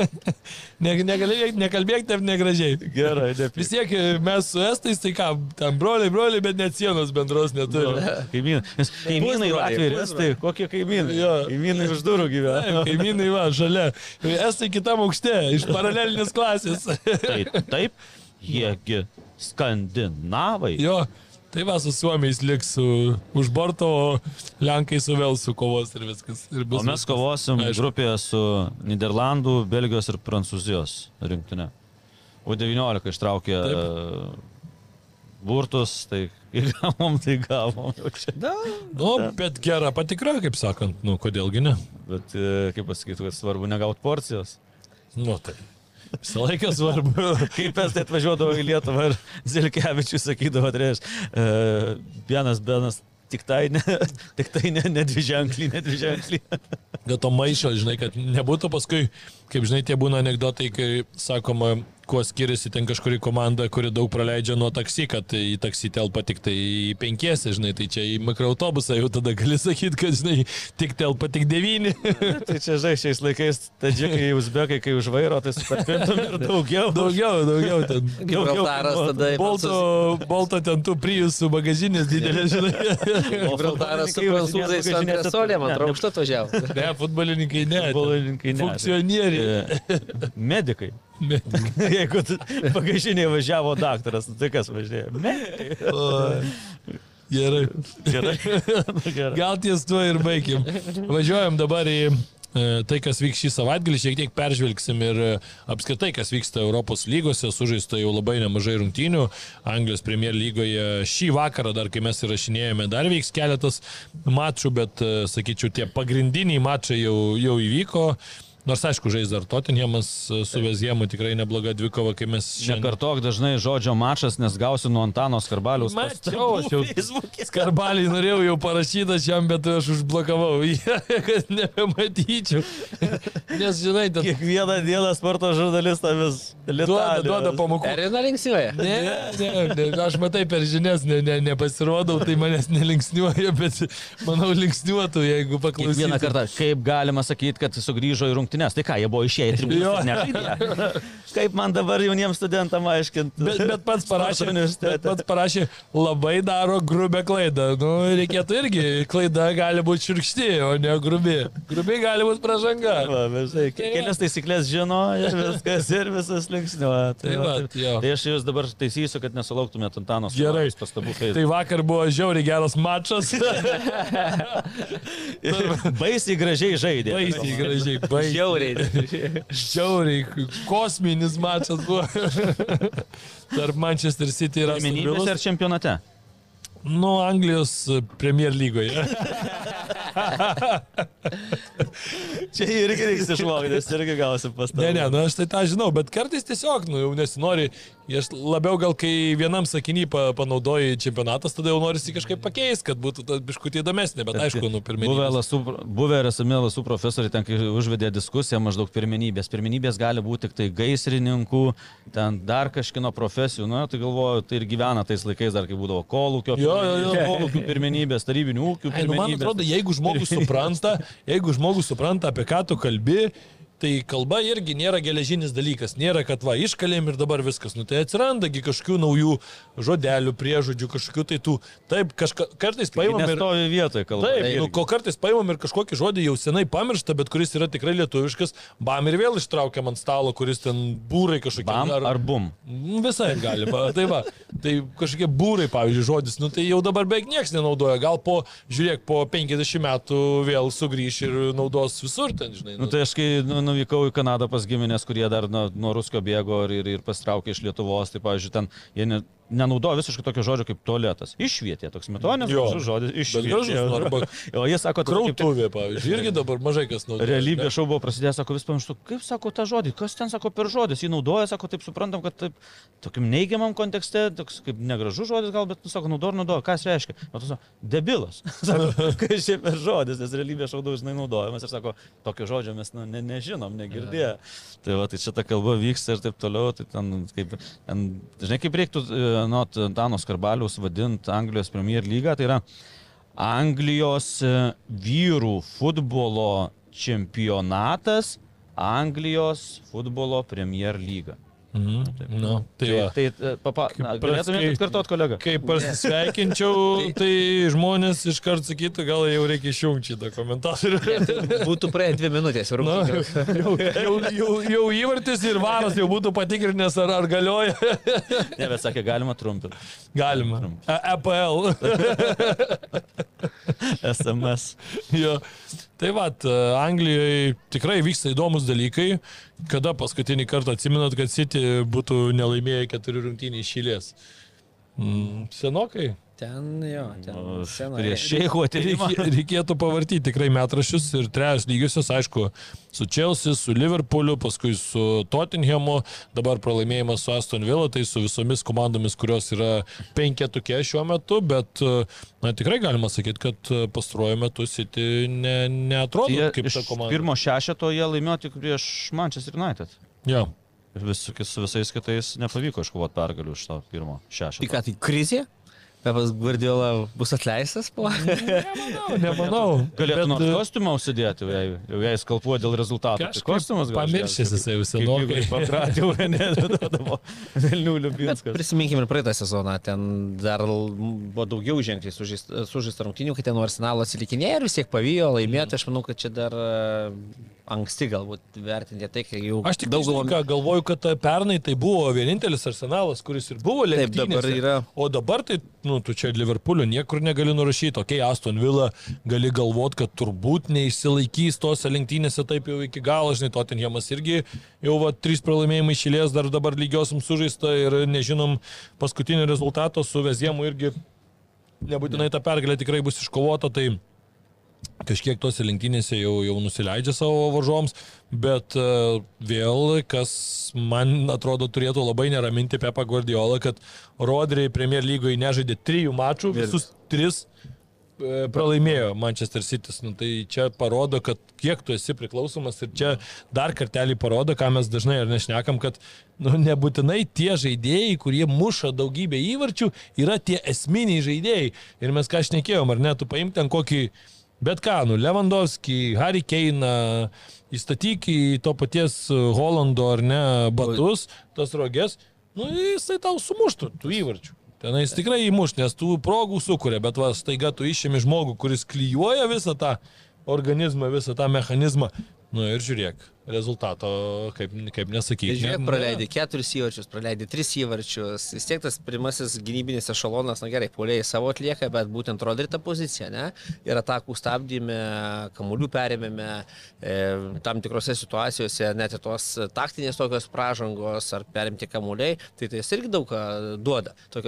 ne, nekalbėk, nekalbėk taip negražiai. Gerai, ne, Vis tiek e, mes su estais, tai ką, tam broliai, broliai, bet net sienos bendros neturi. Kaimynai. Nes kaimynai pusbroliai. Estai, kokie kaimynai? Jo. Kaimynai už durų gyvena. Taip, Kaimynai va, šalia. Estai kitam aukšte, iš paralelinės klasės. Tai taip, jiegi skandinavai. jo, tai va su Suomiais liks su, už borto, o Lenkai su Velsu kovos ir viskas. Ir bus O mes viskas. kovosim Aišku. grupėje su Niderlandų, Belgijos ir Prancūzijos rinktinė. U19 ištraukė Taip. burtus, tai kai gavom, tai gavom. čia. Nu, bet gera patikra, kaip sakant, nu, kodėlgi ne. Bet e, kaip pasakyti, kad svarbu negauti porcijos. Nu, tai. Visą laiką svarbu. Kaip mes tai atvažiuodavo į Lietuvą ir Zilkevičius sakydavo, tai reiškia, e, vienas Benas tik tai ne, tik tai ne, ne dvi ženklį, ne dvi ženklį. kad to maišo, žinai, kad nebūtų paskui, kaip žinai, tie būna anegdotai, kai sakoma, kuo skiriasi ten kažkuri komanda, kuri daug praleidžia nuo taksi, kad į taksi telpa tik tai į penkiesi, žinai, tai čia į mikroautobusą jau tada gali sakyti, kad, žinai, tik telpa tik devyni. Tai čia, žinai, šiais laikais, tadžikai, uzbekai, kai užvairo, tai sutarpintum ir daugiau. daugiau, daugiau ten. Gibraltaras tada į Bolto, bolto ten tų prijusų bagažinės didelės, žinai. Gibraltaras su prancūzais ant resolė, man atrodo, aukšta atvažiavo. Ne, futbolininkai ne. Futbolininkai ne. Funkcionieriai. Medikai. Jeigu tu- bagažinėje važiavo daktaras, nu tai kas važiavo? Medikai. Gerai. Gerai. Gerai. Gal ties tuo ir baigim. Važiuojam dabar į e, tai, kas vyks šį savaitgalį, šiek tiek peržvelgsim ir e, apskritai, kas vyksta Europos lygose, sužaista jau labai nemažai rungtynių. Anglijos Premier lygoje šį vakarą, dar kai mes įrašinėjome, dar vyks keletas mačų, bet, e, sakyčiau, tie pagrindiniai mačai jau, jau įvyko. Nors aišku, žais dar Tottenhamas e, su Veziemu tikrai nebloga dvikova, kai mes Nekartok dažnai žodžio mačas, nes gausiu nuo Antano Skarbaliaus. Mačiau, aš jau Facebook'e. Skarbalį norėjau jau parašyti šiam, bet aš užblokavau, kad nebematyčiau. Nes, žinai, ten Kiekvieną dieną sporto žurnalistą vis duoda, duoda pamokų. Erina linksniuoja. Ne, ne, ne, aš matai per žinias ne, ne, nepasirodau, tai manęs nelinksniuoja, bet manau linksniuotų, jeigu paklausytų. Kiekvieną kartą, kaip galima sakyti, kad sugrįžo į rungtynes. Tai ką, jie buvo išėję į tribūną. Kaip man dabar jauniems studentam aiškinti? Bet, bet pats parašė, bet pats parašė, labai daro grubę klaidą. Nu, reikėtų irgi, klaida gali būti širkšti, o ne grubi. Grubi gali būti pražanga. Va, žinai, ke- Kelias taisyklės žino ir viskas ir visas linksniuoja. Tai va, jo. tai aš jūs dabar taisysiu, kad nesulauktumėte Antanos Gerai. pastabų. Tai vakar buvo žiauriai geras mačas. Baisiai gražiai žaidė. Baisiai gražiai, baisiai. Žiauriai. Žiauriai, kosminis mačas buvo. Tarp Manchester City ir Aston ar Villos. čempionate? Nu, Anglijos Premier lygoje. Čia irgi reiks išmokti, nes irgi gausi pastabų. Ne, ne, nu aš tai tą žinau, bet kartais tiesiog, nu jau nesinori, aš labiau gal kai vienam sakiny pa, panaudoji čempionatas, tada jau norisi kažkaip pakeisti, kad būtų biškutį įdomesnė, bet aišku, nu pirmenybės. buvę ir esami lasų profesoriai ten, kai užvedė diskusiją maždaug pirmenybės. Pirmenybės gali būti tik tai gaisrininkų, ten dar kažkino profesijų, na, tai galvoju, tai ir gyvena tais laikais dar, kai būdavo kolūkio, Jo, jo, jo. kolūkių pirmenybės, tarybinių ūkių Ai, nu, man atrodo, jeigu žmogus supranta, jeigu žmogus supranta, apie ką tu kalbi, tai kalba irgi nėra geležinis dalykas. Nėra, kad va, iškalėm ir dabar viskas. Nu, tai atsirandagi kažkokių naujų žodelių, priežodžių, kažkokių tai tų. Taip, kažka, kartais paimam ir... Nestovi vietoje, kalba. Taip, nu, ko kartais paimam ir kažkokį žodį jau senai pamirštą, bet kuris yra tikrai lietuviškas, bam ir vėl ištraukiam ant stalo, kuris ten būrai kažkokie. Bam ar bum. Mm, Visai galima. Tai va, tai kažkokie būrai, pavyzdžiui, žodis, nu tai jau dabar beveik niekas nenaudoja. Gal po, žiūrėk, po 50 metų vėl sugrįš ir naudos visur ten, žinai. Nu, tai aš kai nu, nuvykau į Kanadą pas giminės, kurie dar nuo, nuo Ruskio bėgo ir, ir, ir pastraukė iš Lietuvos, tai, pavyzdžiui, ten jie ne, nenaudoja visiškai tokio žodžio kaip tualetas. Išvietė, toks gražus žodis. Gražus, nu, arba O jie sako, tai kaip krautuvė, pavyzdžiui, irgi dabar mažai kas naudoja. Realybė ne? šau buvo prasidėjęs, sako, vis pamirštu, kaip sako tą žodį, kas ten sako per žodis, jį naudoja, sako, taip suprantam, kad taip, tokiam neigiamam kontekste, toks kaip negražus žodis gal, bet, nu, sako, naudoja naudoja, kas reiškia. O tu sako, debilas. sako, kas čia per žodis, nes realybė šau dažnai naudojamas ir sako, tokio žodžio mes nu, ne, nežinom, negirdėję. Tai va, tai čia ta kalba vyksta ir taip toliau, tai ten, kaip, ten, žinai, kaip reiktų, e, nu, Dano Skarbaliaus vadinti Anglijos Premier lygą, tai yra Anglijos e, vyrų futbolo čempionatas, Anglijos futbolo Premier lyga. Mhm. Nu, tai va. tai, tai papa, na, Kaip galėtumėte atkartot, kolega? Kai pasisveikinčiau, tai žmonės iškart sakytų, gal jau reikia išjungti šitą komentatorių. Būtų praėję dvi minutės ir rungtynės. jau, jau, jau, jau įvartis ir varas jau būtų patikrinęs, ar, ar galioja. Ne, bet sakė, galima trumpinti. Galima. E EPL. SMS. jo. Tai va, Anglijoje tikrai vyksta įdomus dalykai. Kada paskutinį kartą atsimenat, kad City būtų nelaimėję keturių rungtynių išėlės? Mm, senokai. Ten jo, ten. Nu, scena- Prieš šeiko atėjimą. Reikė- Reikėtų pavartyti tikrai metrašius ir trejus lygiusius, aišku, su Chelsea, su Liverpooliu, paskui su Tottenhamu, dabar pralaimėjimas su Aston Villa, tai su visomis komandomis, kurios yra penketukė šiuo metu, bet na, tikrai galima sakyti, kad pastaruoju metu City ne, neatrodo Jie kaip ta komanda. pirmo šešeto jie laimėjo tik prieš Manchester United. Ja. Ir vis, su visais kitais nepavyko iškovoti pergalių iš to pirmo šešto. Tai ką, tai krizė? Pepas Guardiola bus atleistas po? Nemanau, nemanau. Galėtų Bet, nors e, kostiumą užsidėti, jau jei, jei skalpuoja dėl rezultatų. Tai kostiumas gal pamiršęs jisai jau senokai. Pakratė, ne, Vilnių Liubinskas. Prisiminkime ir praeitą sezoną, ten dar buvo daugiau ženkliai sužeista rungtynių, kai ten nuo arsenalo atsilikinėjo ir vis tiek pavyko laimėti. Aš manau, kad čia dar anksti galbūt vertinti tai, kai jau Aš tik daug galvom- galvoju, kad pernai tai buvo vienintelis arsenalas, kuris ir buvo Taip, lenktynėse. dabar yra. O dabar tai, nu, tu čia Liverpoolio niekur negali nurašyti, okei, okay, Aston Villa gali galvoti, kad turbūt neišsilaikys tose lenktynėse taip jau iki galo, žinai, Tottenhamas irgi jau va, trys pralaimėjimai išėlės, dar dabar lygiosiam sužaista ir nežinom paskutinio rezultato su Veziemu irgi nebūtinai ta pergalė tikrai bus iškovota, tai kažkiek tose lenktynėse jau, jau nusileidžia savo varžoms, bet uh, vėl, kas man atrodo turėtų labai neraminti Pepa Guardiola, kad Rodriai Premier lygoje nežaidė trijų mačų, visus tris e, pralaimėjo Manchester City. Nu, tai čia parodo, kad kiek tu esi priklausomas ir čia dar kartelį parodo, ką mes dažnai ar nešnekam, kad nu, nebūtinai tie žaidėjai, kurie muša daugybę įvarčių, yra tie esminiai žaidėjai. Ir mes ką šnekėjom, ar ne, tu paimti ten kokį Bet ką, nu, Lewandowski, Harry Kane, įstatyk į to paties Holando ar ne batus, tas rogės, nu, jisai tau sumuštų tų įvarčių. Tenais tikrai įmuš, nes tų progų sukuria, bet va, staiga tu išėmi žmogų, kuris klyjuoja visą tą organizmą, visą tą mechanizmą. Nu ir žiūrėk, rezultato, kaip, kaip nesakyti. žiūrėk, praleidai keturis įvarčius, praleidai tris įvarčius. Vis tiek tas pirmasis gynybinis ešalonas, na gerai, poliai savo atlieka, bet būtent rodė tą poziciją, ne? Ir atakų stabdyme, kamuolių perėmėme, e, tam tikrose situacijose, net ir tos taktinės tokios pražangos ar perimti kamuoliai, tai tai irgi daug ką duoda. Taip,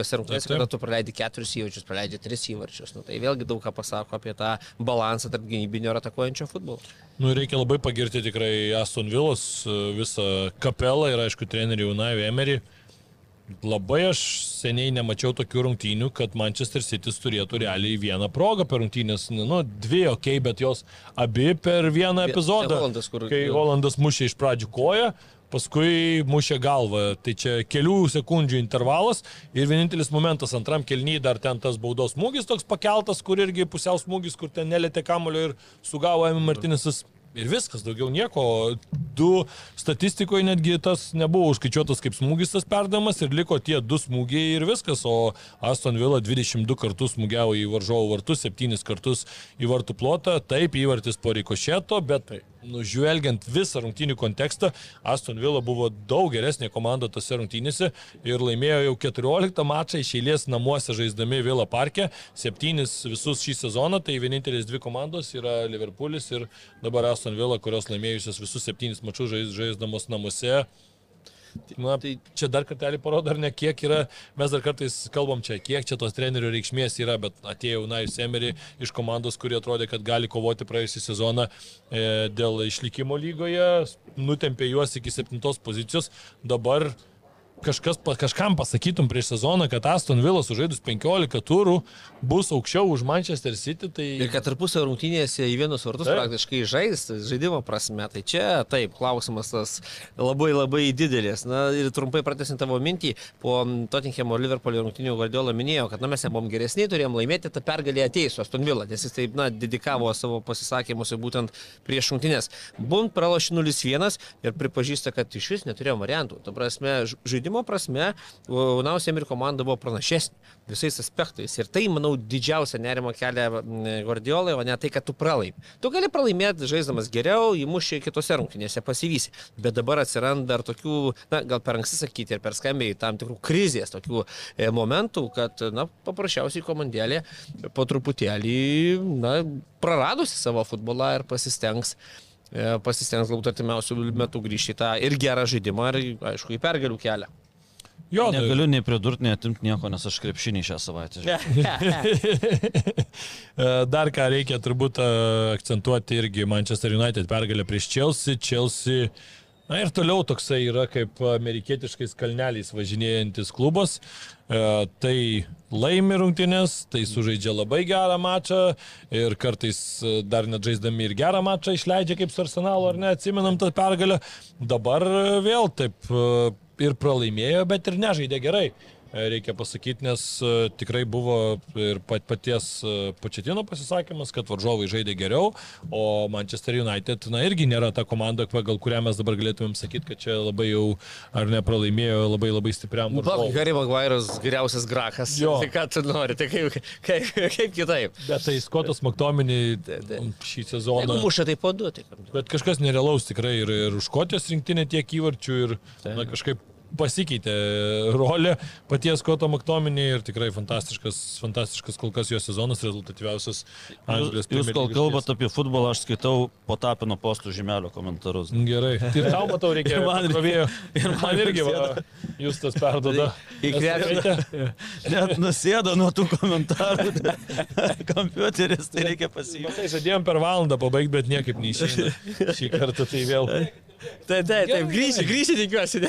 taip. kada tu praleidi keturis įvarčius, praleidi tris įvarčius. Nu, tai vėlgi daug ką pasako apie tą balansą tarp gynybinio ir atakuojančio futbolo. Nu, reikia labai pagirti tikrai Aston Villas e, visą kapelą ir aišku trenerių Unai Emery. Labai aš seniai nemačiau tokių rungtynių, kad Manchester City turėtų realiai vieną progą per rungtynės. Nu, dvi, okei, okay, bet jos abi per vieną Vie- epizodą. Holandas, kur- kai Holandas mušė iš pradžių koją, paskui mušė galvą. Tai čia kelių sekundžių intervalas ir vienintelis momentas antram kelnyje dar ten tas baudos smūgis toks pakeltas, kur irgi pusiau smūgis, kur ten nelėtė kamulio ir sugavo Emi Martinisas. Ir viskas, daugiau nieko. Du statistikoje netgi tas nebuvo užskaičiuotas kaip smūgis tas perdamas ir liko tie du smūgiai ir viskas. O Aston Villa 22 kartus smūgiavo į varžovų vartus, 7 kartus į vartų plotą. Taip, įvartis po rikošėto, bet nužvelgiant visą rungtynių kontekstą, Aston Villa buvo daug geresnė komanda tose rungtynėse ir laimėjo jau 14 mačą iš eilės namuose žaisdami Villa parke, 7 visus šį sezoną, tai vienintelis dvi komandos yra Liverpoolis ir dabar Aston Villa, kurios laimėjusios visus 7 mačus žais, žaisdamos namuose. Na, tai čia dar kartelį parodo, ar ne, kiek yra, mes dar kartais kalbam čia, kiek čia tos trenerių reikšmės yra, bet atėjo Unai Semery iš komandos, kurie atrodė, kad gali kovoti praėjusią sezoną e, dėl išlikimo lygoje, nutempė juos iki septintos pozicijos, dabar kažkas, kažkam pasakytum prieš sezoną, kad Aston Villa sužaidus 15 turų bus aukščiau už Manchester City, tai... Ir kad tarpusio rungtynėse į vienus vartus Taip. praktiškai žais, žaidimo prasme, tai čia taip, klausimas tas labai labai didelis. Na ir trumpai pratęsint tavo mintį, po Tottenhamo ir Liverpoolio rungtynių Guardiola minėjo, kad na, mes nebuvom geresni, turėjom laimėti, ta pergalė ateis su Aston Villa, nes jis taip, na, dedikavo savo pasisakymus būtent prieš rungtynės. Bund pralošė 0-1 ir pripažįsta, kad iš vis neturėjom variantų. Ta prasme, ž- žaidimo prasme, Unausiam ir komanda buvo pranašesnė visais aspektais. Ir tai, manau, didžiausia nerimo kelia Guardiolai, o ne tai, kad tu pralaimi. Tu gali pralaimėti žaisdamas geriau, įmušė kitose rungtynėse pasivysi. Bet dabar atsiranda dar tokių, na, gal per anksti sakyti ir per skambiai tam tikrų krizės, tokių e, momentų, kad, na, paprasčiausiai komandėlė po truputėlį, na, praradusi savo futbolą ir pasistengs e, pasistengs galbūt artimiausių metų grįžti į tą ir gerą žaidimą, ir, aišku, į pergalių kelią. Jo, nu- Negaliu nei pridurti, nei atimti nieko, nes aš krepšinį šią savaitę. E, Dar ką reikia turbūt e, akcentuoti irgi Manchester United pergalę prieš Chelsea. Chelsea Na ir toliau toksai yra kaip amerikietiškais kalneliais važinėjantis klubas. E, tai laimi rungtynės, tai sužaidžia labai gerą mačą ir kartais e, dar net žaisdami ir gerą mačą išleidžia kaip su Arsenalu, ar ne, atsimenam tą pergalę. Dabar vėl taip ir pralaimėjo, bet ir nežaidė gerai. E, Reikia pasakyti, nes e, tikrai buvo ir pat- paties e, Početino pasisakymas, kad varžovai žaidė geriau, o Manchester United, na, irgi nėra ta komanda, pagal kurią mes dabar galėtumėm sakyti, kad čia labai jau, ar ne, pralaimėjo labai labai stipriam varžovui. Harry Maguire'as geriausias grachas. Jo. Tai ką tu nori, tai kaip, kaip, kaip kitaip. Bet tai Skotas Maktominį tai. šį sezoną. muša, tai kam- Bet kažkas nerealaus tikrai ir, ir už Škotijos rinktinė tiek įvarčių ir na, kažkaip pasikeitė rolė paties Skoto Maktominį ir tikrai fantastiškas, fantastiškas kol kas jo sezonas, rezultatyviausias Anglijos Jūs kol Premier kalbate apie futbolą, aš skaitau po tapino postų žymelio komentarus. Gerai. Ir tau matau reikia. Ir man- pakrovėjo. Ir man irgi va, jūs tas perdoda. Į krepšį. Esate- Net nusėdo nuo tų komentarų. Kompiuteris, tai reikia pasijungti. Matai, žadėjom per valandą pabaigti, bet niekaip neišeina. Šį kartą tai vėl. Taip, taip, taip, grįši, grįši tikiuosi.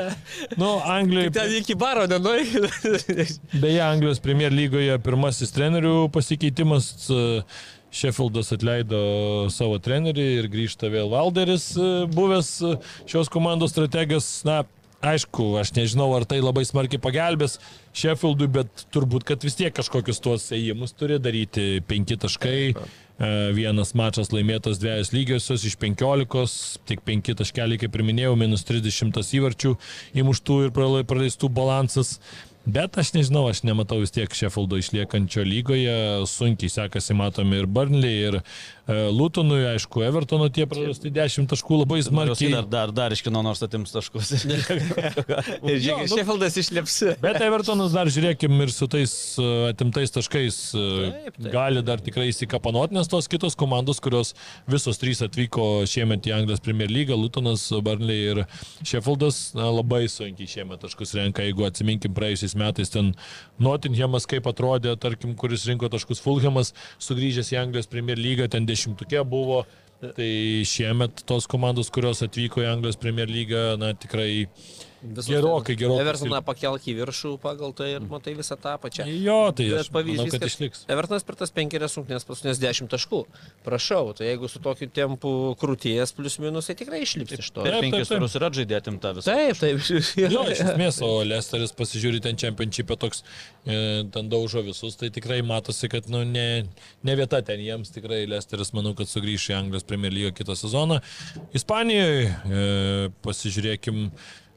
Nu, Anglijoje. Ten iki baro nenori. Beje, Anglijos Premier lygoje pirmasis trenerių pasikeitimas. e, Sheffieldas atleido savo trenerį ir grįžta vėl Valderis, e, buvęs e, šios komandos strategas. Na, aišku, aš nežinau, ar tai labai smarkiai pagelbės Sheffieldui, bet turbūt, kad vis tiek kažkokius tuos ėjimus turi daryti. Penki taškai, e, vienas mačas laimėtas dviejas lygiosios iš penkiolikos, tik penki taškeliai, kaip ir minėjau, minus 30 įvarčių įmuštų ir praleistų balansas. Bet aš nežinau, aš nematau vis tiek Sheffieldo išliekančio lygoje, sunkiai sekasi, matome ir Burnley, ir e, Lutonui, aišku, Evertono tie prarasti 10 taškų labai Smarkiai. Dar, dar, dar iškino nors atims taškus. Ir žiūrėk, nu- Šefildas išlips. Bet Evertonas dar žiūrėkim ir su tais e, atimtais taškais e, Taip, taip. gali dar tikrai įsikapanot, nes tos kitos komandos, kurios visos trys atvyko šiemet į Anglijos Premier League, Lutonas, Burnley ir Sheffieldas, na, labai sunkiai šiemet taškus renka, jeigu atsiminkim praėjusiais metais ten Nottinghamas kaip atrodė, tarkim, kuris rinko taškus Fulhamas, sugrįžęs į Anglijos Premier League, ten dešimtukė buvo. Tai šiemet tos komandos, kurios atvyko į Anglijos Premier League, na tikrai Gerokai, gerokai Evertoną pakelk į viršų pagal tai ir matai visą tą pačią. Jo, tai aš pavyzdys, kad kad išliks. Evertonas per tas penkerias rungtynės paskutinės 10 taškų. Prašau, tai jeigu su tokiu tempu krūties plus minus, tai tikrai išlips iš to. Per taip. turus ir atžaidė atimta visą. Taip, taip. Jo, iš esmės, o Lesteris pasižiūri ten čempionšipę toks, e, ten daužo visus, tai tikrai matosi, kad nu, ne, ne vieta ten jiems, tikrai Lesteris manau, kad sugrįš į Anglijos Premier League kitą sezoną. Ispanijoje e, pasižiūrėkim,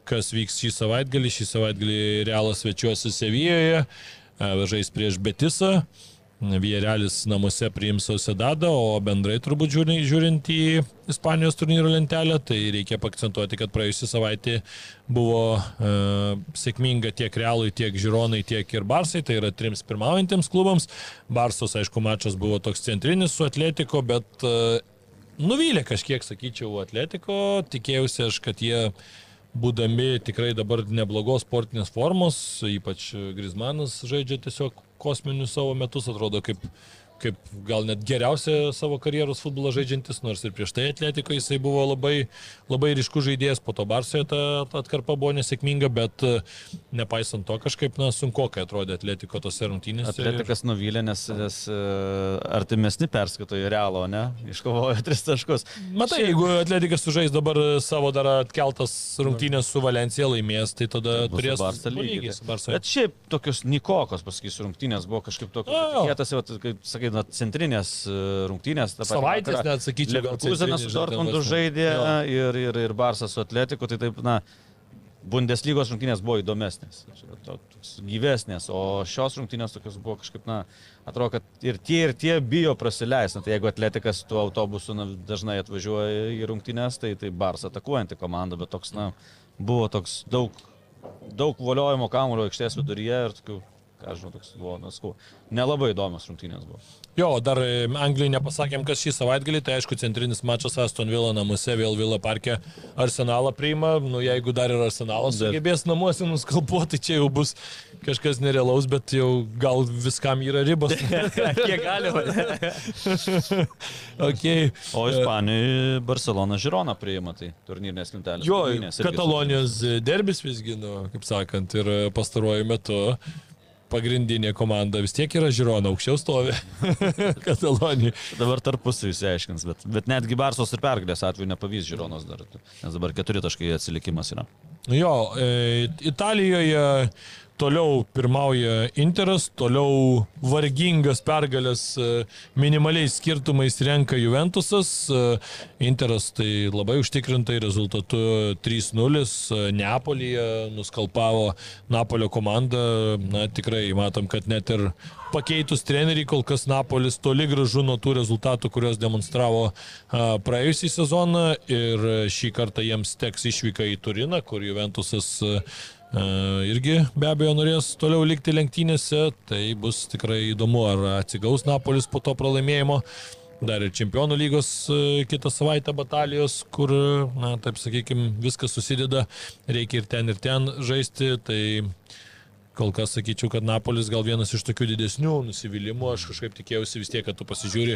kas vyks šį savaitgalį. Šį savaitgalį Realas svečiuosi Sevijoje, e, žais prieš Betisą. Vierelis namuose priims Sociedadą, o bendrai turbūt žiūrint, į Ispanijos turnyro lentelę, tai reikia pakcentuoti, kad praėjusią savaitę buvo e, sėkminga tiek Realui, tiek Žironai, tiek ir Barsai, tai yra trims pirmaujantiems klubams. Barsos, aišku, mačas buvo toks centrinis su Atletiko, bet e, nuvylė kažkiek, sakyčiau, Atletiko, tikėjausi aš, kad jie būdami tikrai dabar neblogos sportinės formos, ypač Grismanas žaidžia tiesiog kosminius savo metus, atrodo kaip, kaip gal net geriausia savo karjeros futbolą žaidžiantis, nors ir prieš tai atletiko jisai buvo labai, labai ryškus žaidėjas, po to Barsoje ta, ta atkarpa buvo nesėkminga, bet e, nepaisant to kažkaip, na, sunku, kai atrodė atletiko tose rungtynėse. Atletikas nuvylė, nes, nes e, artimesni perskaito į realą, o ne? Iškovojo tris taškus. Matai, jeigu atletikas sužais dabar savo dar atkeltas rungtynės su Valencija laimės, tai tada su turės su Barsa. Bet šiaip tokios Nikokos, pasakysiu, rungtynės buvo kažkaip tokios vat, kaip sakai, na, centrinės e, rungtynės. Savaitės net sakyčiau, Leverkusenas su Dortmundu žaidė jo. ir, ir, ir Barsas su Atletiku, tai taip, na, Bundeslygos rungtynės buvo įdomesnės, gyvesnės, o šios rungtynės tokios buvo kažkaip, na, atrodo, kad ir tie, ir tie bijo prasileisti. Tai jeigu atletikas tuo autobusu na, dažnai atvažiuoja į rungtynės, tai tai Bars atakuojanti komanda, bet toks, na, buvo toks daug, daug voliojimo kamulio aikštės viduryje ir tokių, aš žinau, toks buvo, neskau. Nelabai įdomios rungtynės buvo. Jo, dar Anglijai nepasakėm, kas šį savaitgalį, tai aišku, centrinis mačas Aston Villa namuose, vėl Villa parke Arsenalą priima, nu jeigu dar ir Arsenalas Bet- sugebės namuose nuskalpuoti, tai čia jau bus kažkas nerealaus, bet jau gal viskam yra ribos. Kiek galima. okay. O Ispanijai Barcelona Žirona priima tai turnyrinės lentelės. Jo, Katalonijos derbis visgi, nu, kaip sakant, ir pastaruoju metu pagrindinė komanda vis tiek yra Žirona, aukščiau stovi Katalonija. Dabar tarpusai išsiaiškins, bet, bet netgi Barsos ir pergalės atveju nepavys Žironos dar, nes dabar keturi taškai atsilikimas yra. Jo, e, Italijoje toliau pirmauja Interas, toliau vargingas pergalės e, minimaliais skirtumais renka Juventusas. E, Interas tai labai užtikrintai rezultatu 3-0. e, Neapolyje nuskalpavo Napolio komandą. Na tikrai matom, kad net ir pakeitus treneriį, kol kas Napolis toli gražu nuo tų rezultatų, kuriuos demonstravo a, praėjusį sezoną ir šį kartą jiems teks išvyka į Turiną, kur Juventusas irgi be abejo norės toliau likti lenktynėse, tai bus tikrai įdomu, ar atsigaus Napolis po to pralaimėjimo. Dar ir čempionų lygos e, kitą savaitę batalijos, kur, na, taip sakykime, viskas susideda, reikia ir ten, ir ten žaisti, tai Kol kas sakyčiau, kad Napolis gal vienas iš tokių didesnių nusivylimų. Aš kažkaip tikėjausi vis tiek, kad tu pasižiūri,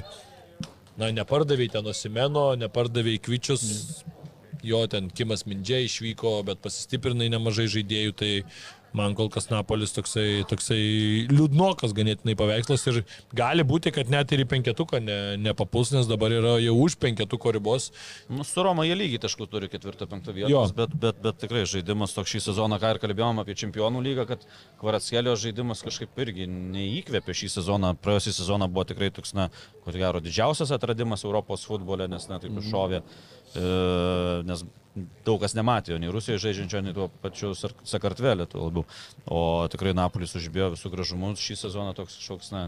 na, nepardavai ten Osimeno, nepardavai Kvičius, jo ten Kimas Mindžiai išvyko, bet pasistiprinai nemažai žaidėjų, tai man kol kas Napolis toksai, toksai liūdnokas ganėtinai paveikslas ir gali būti, kad net ir į penketuką ne, nepapuls, nes dabar yra jau už penketuko ribos. Nu, su Roma jie lygiai taškų turi ketvirtą, penktą vietą, bet, bet, bet tikrai žaidimas toks šį sezoną, ką ir kalbėjom apie čempionų lygą, kad Kvaratskėlio žaidimas kažkaip irgi neįkvėpė šį sezoną. Praėjusį sezoną buvo tikrai toks, na, ko gero, didžiausias atradimas Europos futbole, nes, na, taip iššovė, e, nes daug kas nematė, nei Rusijoje žaidžiančio, nei tuo pačiu Sakartvelė, tuo labiau. O tikrai Napolis užbėjo visų gražumus šį sezoną toks kažkoks, na,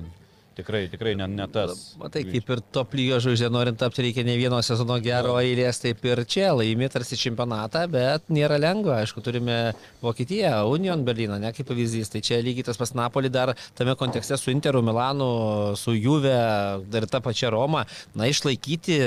tikrai, tikrai ne, ne tas. Matai, kaip ir top lygio žvaigždė norint tapti, reikia ne vieno sezono gero eilės, taip ir čia laimė tarsi čempionatą, bet nėra lengva. Aišku, turime Vokietiją, Union Berliną, ne kaip pavyzdys. Tai čia lygiai tas pas Napolį dar tame kontekste su Interu, Milanu, su Juve, dar ta pačia Roma. Na, išlaikyti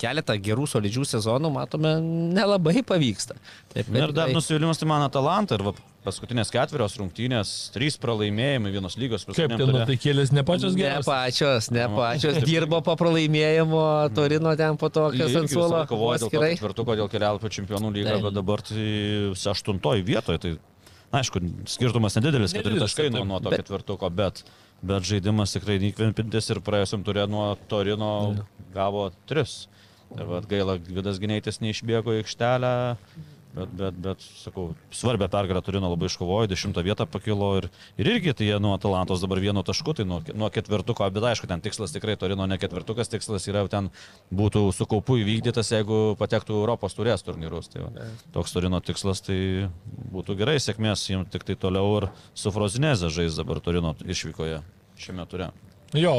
keletą gerų, solidžių sezonų, matome, nelabai pavyksta. Taip, ir dar tikrai- nusivylimas tai man Atalanta ir va, paskutinės ketverios rungtynės, trys pralaimėjimai vienos lygos. Kaip ten nuotaikėlės ne pačios Ne geriausios? pačios, ne pačios. Dirbo po pralaimėjimo, Torino ten po to, kas ant suolo. kovoja dėl ketvirtuko, dėl kelialapio čempionų lygą, bet dabar tai aštuntoji vietoje. Tai, na, aišku, skirtumas nedidelis, keturi taškai nuo, nuo to Bet- ketvirtuko, bet, bet žaidimas tikrai neįkvėpintis ir praėjusiam turė nuo Torino gavo tris. Ir vad gaila, Vidas Gineitis neišbėgo į aikštelę. Bet, bet, bet, sakau, svarbę pergalę Turino labai iškovojo, dešimtą vietą pakilo ir, ir irgi tai jie nuo Atalantos dabar vienu tašku, tai nuo, nuo ketvirtuko, bet aišku, ten tikslas tikrai Turino ne ketvirtukas, tikslas yra ten būtų su kaupu įvykdytas, jeigu patektų Europos turės turnyrus. Tai va, toks Turino tikslas, tai būtų gerai, sėkmės jiems tik tai toliau ir su Frozinėze žais dabar Turino išvykoje šiame ture. Jo,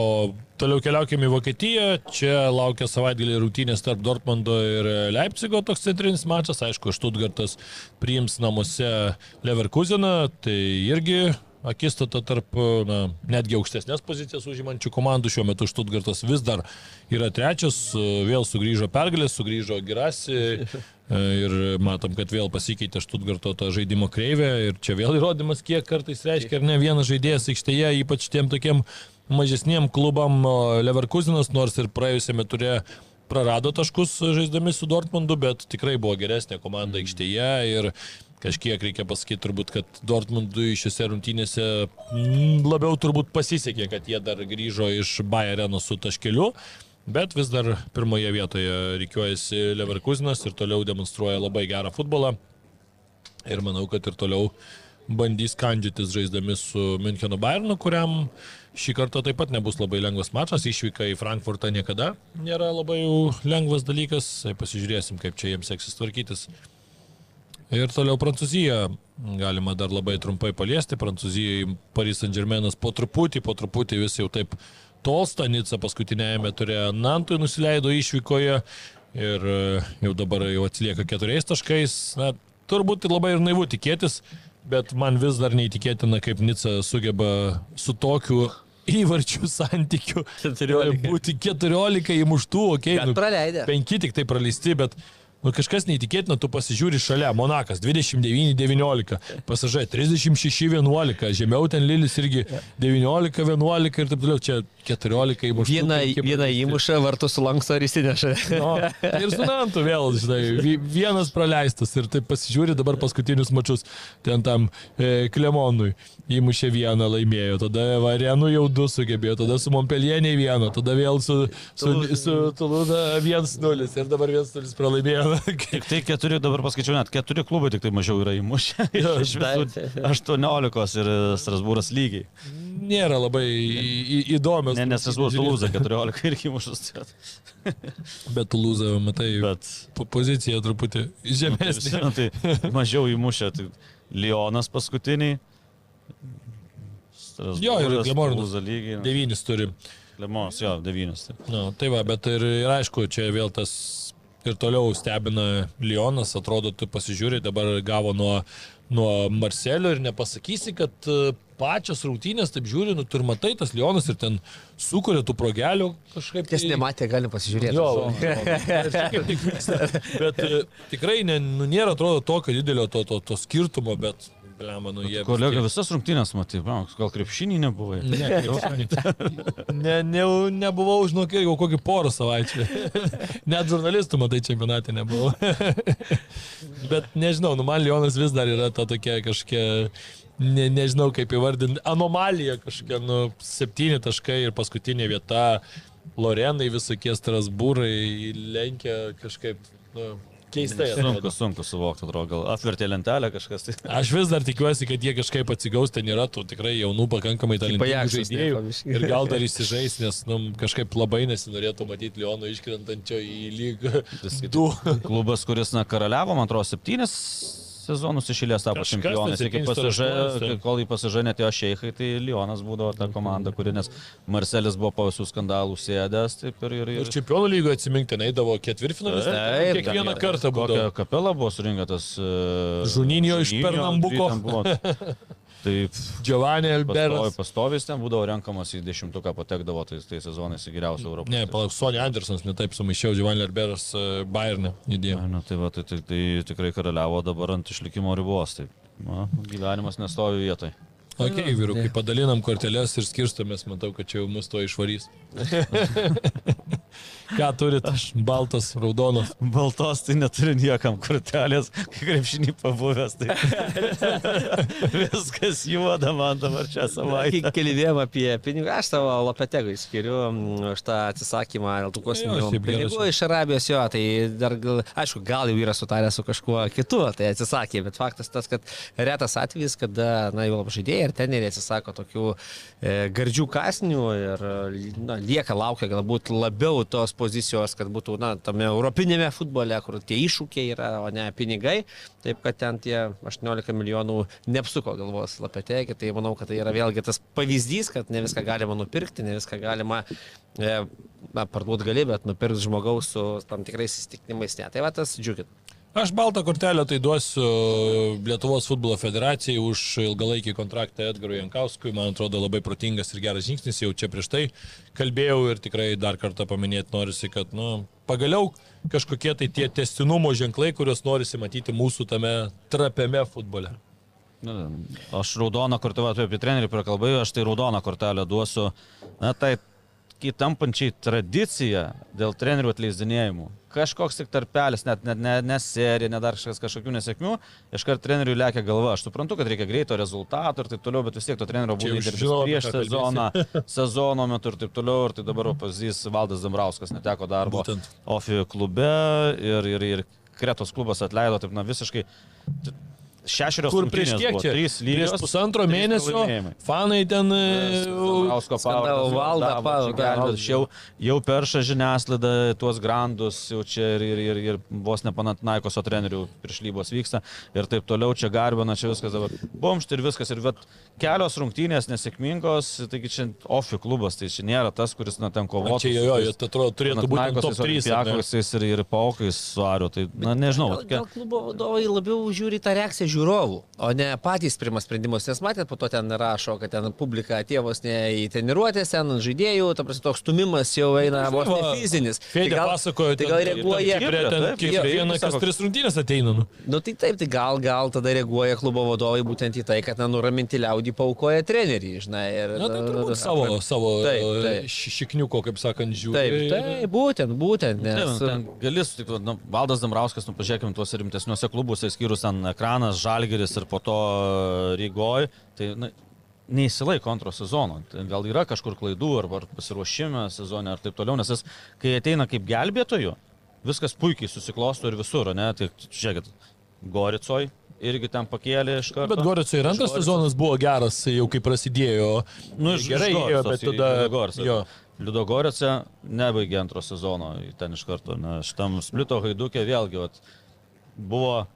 toliau keliaukime į Vokietiją. Čia laukia savaitgalį rungtynės tarp Dortmundo ir Leipzigo toks centrinis mačas. Aišku, Štutgartas priims namuose Leverkuseną, tai irgi akistata tarp na, netgi aukštesnės pozicijas užimančių komandų. Šiuo metu Štutgartas vis dar yra trečias, vėl sugrįžo pergalės, sugrįžo Girasi. Ir matom, kad vėl pasikeitė Štutgarto ta žaidimo kreivė ir čia vėl įrodymas, kiek kartais reiškia, ar ne vienas žaidėjas aikštėje, ypač tiem tokiem mažesniem klubam Leverkusenas, nors ir praėjusiame turė prarado taškus žaisdami su Dortmundu, bet tikrai buvo geresnė komanda aikštėje ir kažkiek reikia pasakyti turbūt, kad Dortmundui šiose rungtynėse mm, labiau turbūt pasisekė, kad jie dar grįžo iš Bayerno su taškeliu. Bet vis dar pirmoje vietoje reikiuojasi Leverkusenas ir toliau demonstruoja labai gerą futbolą. Ir manau, kad ir toliau bandys kandžytis žaisdami su Müncheno Bayernu, kuriam šį kartą taip pat nebus labai lengvas mačas. Išvyka į Frankfurtą niekada nėra labai lengvas dalykas. Pasižiūrėsim, kaip čia jiems seksis tvarkytis. Ir toliau Prancūzija. Galima dar labai trumpai paliesti. Prancūzijai Paris Saint Germainas po truputį, po truputį vis jau taip tolsta. Nica paskutinėjame turėjo Nantui nusileido išvykoje. Ir e, jau dabar jau atsilieka keturiais taškais. Na, turbūt labai ir naivu tikėtis, bet man vis dar neįtikėtina, kaip Nica sugeba su tokiu įvarčių santykiu 14. būti 14 įmuštų, okei, Bet praleidė. penki tik tai praleisti, bet nu, kažkas neįtikėtina, tu pasižiūri šalia, Monakas 29-19, pasažai 36-11, žemiau ten Lilis irgi 19-11 ir taip toliau, čia 14 įmuštų. Vieną, vieną įmušą, vartus sulanksto ir įsineša. No, ir su Nantu vėl, žinai, vi- vienas praleistas ir taip pasižiūri dabar paskutinius mačius, ten tam e, Klemonui įmušė vieną, laimėjo, tada Varienų jau du sugebėjo, tada su Montpellier vieną, tada vėl su, su, su Tuluda 1-0 ir dabar 1-0 pralaimėjo. Tik tai keturi, dabar paskaičiau, net keturi klubai tik tai mažiau yra įmušę. Iš visų 18 ir Strasbūras lygiai. Nėra labai į- įdomios. Ne, nes Strasbūras Tulūza 14 irgi įmušus. Bet Tuluza, matai, Bet po- pozicija truputį žemesnė. Nu, tai mažiau įmušę. Tai Lionas paskutiniai. Jo, ir. Tulūza lygiai. Devynis turi. Lemons, jo, devynis. Tai. Na, tai va, bet ir, ir aišku, čia vėl tas ir toliau stebina Lionas, atrodo, tu pasižiūri, dabar gavo nuo, nuo Marselio ir nepasakysi, kad pačios rungtynės, taip žiūri, nu, tu ir matai tas Lionas ir ten sukuria tų progelių kažkaip. Kas tai- nematė, gali pasižiūrėti. Jo, bet e, tikrai ne, nu, nėra, atrodo, tokio didelio to, to, to skirtumo, bet, blema, nu jie... Kolega tiek- visas rungtynės matė, bra, gal krepšinį nebuvai. Ne, ne, ne, nebuvau žinok, jau kokį porą savaičių. Net žurnalistų, matai, čempionate nebuvau. Bet nežinau, nu man Lionas vis dar yra ta tokia kažkokia, ne, nežinau kaip įvardinti, anomalija kažkokia, nu, septyni taškai ir paskutinė vieta, Lorenai visokie Strasbūrai lenkia kažkaip, nu, keistai. Sunku, sunku suvokti, atrodo, gal apvertė lentelę kažkas. Tai. Aš vis dar tikiuosi, kad jie kažkaip atsigaus, ten yra tų tikrai jaunų pakankamai talentingų žaidėjų. biškį. Ir gal dar įsižais, nes nu, kažkaip labai nesinorėtų matyti Leono iškrentančio į lygą. Klubas, kuris, na, karaliavo, man atrodo, septynis sezonus išėlės tapo Kažkas čempionais. pasiža, aštuonis, taip. kol į pasižą netėjo šeikai, tai Lionas būdavo ta komanda, kuri, nes Marcelis buvo po visų skandalų sėdęs, taip ir... ir, Ir ir čempionų lygoje atsiminti, eidavo ketvirtfinalis. Taip, Kiekvieną kartą Kokia būdavo. kapela buvo surinktas. Uh, Žuninio iš Pernambuko. Taip, Giovanni pastovi, Alberas. pastovis ten būdavo renkamas į dešimtuką, patekdavo tais tai sezonais į geriausią Europos. Ne, palauk, Sonja Andersons, netaip sumaišiau, Giovanni Alberas uh, Bayernė įdėjo. Na, nu, tai, va, tai, tai, tai tikrai karaliavo dabar ant išlikimo ribos. Tai, na, gyvenimas nestovi vietoje. Ok, vyrukai, padalinam korteles ir skirstomės, matau, kad čia jau mus to išvarys. Ką turit? Aš baltas, raudonas. Baltos tai neturi niekam kortelės, kai krepšinį pabuvęs. Tai viskas juoda man dabar čia savaitę. Kalbėjom apie pinigų, aš savo Lopetegui skiriu už tą atsisakymą dėl tų kosminių pinigų iš Arabijos jo, tai dar gal, aišku, gal jau yra sutarę su kažkuo kitu, tai atsisakė, bet faktas tas, kad retas atvejis, kada, na, jau žaidėjai ir teneriai atsisako tokių e, gardžių kasnių ir na, lieka laukia galbūt labiau tos pozicijos, kad būtų, na, tame europinėme futbole, kur tie iššūkiai yra, o ne pinigai, taip kad ten tie 18 milijonų neapsuko galvos lapetėkį, tai manau, kad tai yra vėlgi tas pavyzdys, kad ne viską galima nupirkti, ne viską galima e, na, parduoti gali, bet nupirkti žmogaus su tam tikrais įstikinimais ne. Tai va tas džiugit. Aš baltą kortelę tai duosiu Lietuvos futbolo federacijai už ilgalaikį kontraktą Edgarui Jankauskui. Man atrodo labai protingas ir geras žingsnis. Jau čia prieš tai kalbėjau ir tikrai dar kartą paminėti norisi, kad nu, pagaliau kažkokie tai tie testinumo ženklai, kuriuos norisi matyti mūsų tame trapiame futbole. Aš raudoną kortelę, apie trenerį prakalbai, aš tai raudoną kortelę duosiu, na tai įtampančiai tradicija dėl trenerių atleisdinėjimų. Kažkoks tik tarpelis, net ne, ne, ne serija, ne dar kažkas kažkokių nesėkmių, iškart treneriui lėkia galva. Aš suprantu, kad reikia greito rezultato ir taip toliau, bet vis tiek to trenerio žinau, apie prieš sezoną, sezono metu ir taip toliau. Ir tai dabar pavyzdys Valdas Dambrauskas neteko darbo Būtent. Ofi klube ir, ir, ir Kretos klubas atleido taip, na visiškai. Šešerios Kur prieš kiek čia? Trys Prieš lygios. pusantro trys mėnesio fanai ten... e, Rausko Skandavo valdą, pavardę. Jau, jau perša žiniasklaida tuos grandus, jau čia ir, ir, ir, ir vos nepanatnaikoso trenerių priešlybos vyksta ir taip toliau, čia garbina, čia viskas dabar. Bomšt ir viskas. Ir vat, kelios rungtynės nesėkmingos, taigi čia ofi klubas, tai čia nėra tas, kuris na ten kovoja. Čia jo, jo, jie atrodo turėtų būti top 3. Jakosais ir, ir paukais su Ariu. Tai, na, nežinau. Gal, gal klubo vadovai labiau žiūri tą reakciją, žiūrovų, o ne patys priima sprendimus, nes matėt, po to ten rašo, kad ten publika atėjo vos ne į treniruotės, ten žaidėjų, ta prasme, toks stumimas jau eina vos ne fizinis. Fedė pasakojo, tai gal reaguoja. Kiekvieną, kas tris rungtynės ateina. Nu. Nu tai taip, tai gal, gal tada reaguoja klubo vadovai būtent į tai, kad na, nuraminti liaudį paukoja trenerių, žinai. Ir, Na, tai nu, turbūt nu, savo, savo Taip, e, taip. ši- šikniuko, kaip sakant, žiūri. Taip, taip, būtent, būtent, Ne, nes... ten gali sutikti, nu, Valdas Dambrauskas, nu, pažiūrėkime tuos rimtesniuose klubuose, skyrus ten ekranas, žalgeris ir po to Rygoj, tai na, neįsilaiko antro sezono. Tai gal yra kažkur klaidų arba pasiruošime sezone ar taip toliau, nes jis, kai ateina kaip gelbėtojų, viskas puikiai susiklosto ir visur, ne? Tai žiūrėkit, Goricoj irgi ten pakėlė iš karto. Bet Gorico ir antras sezonas buvo geras, jau kai prasidėjo. Nu, iš gerai, iš Goricos bet tada... Liudogoricą. Jo. Liudogorice nebaigė antro sezono ten iš karto. Na, šitam splito haidukė vėlgi vat, buvo,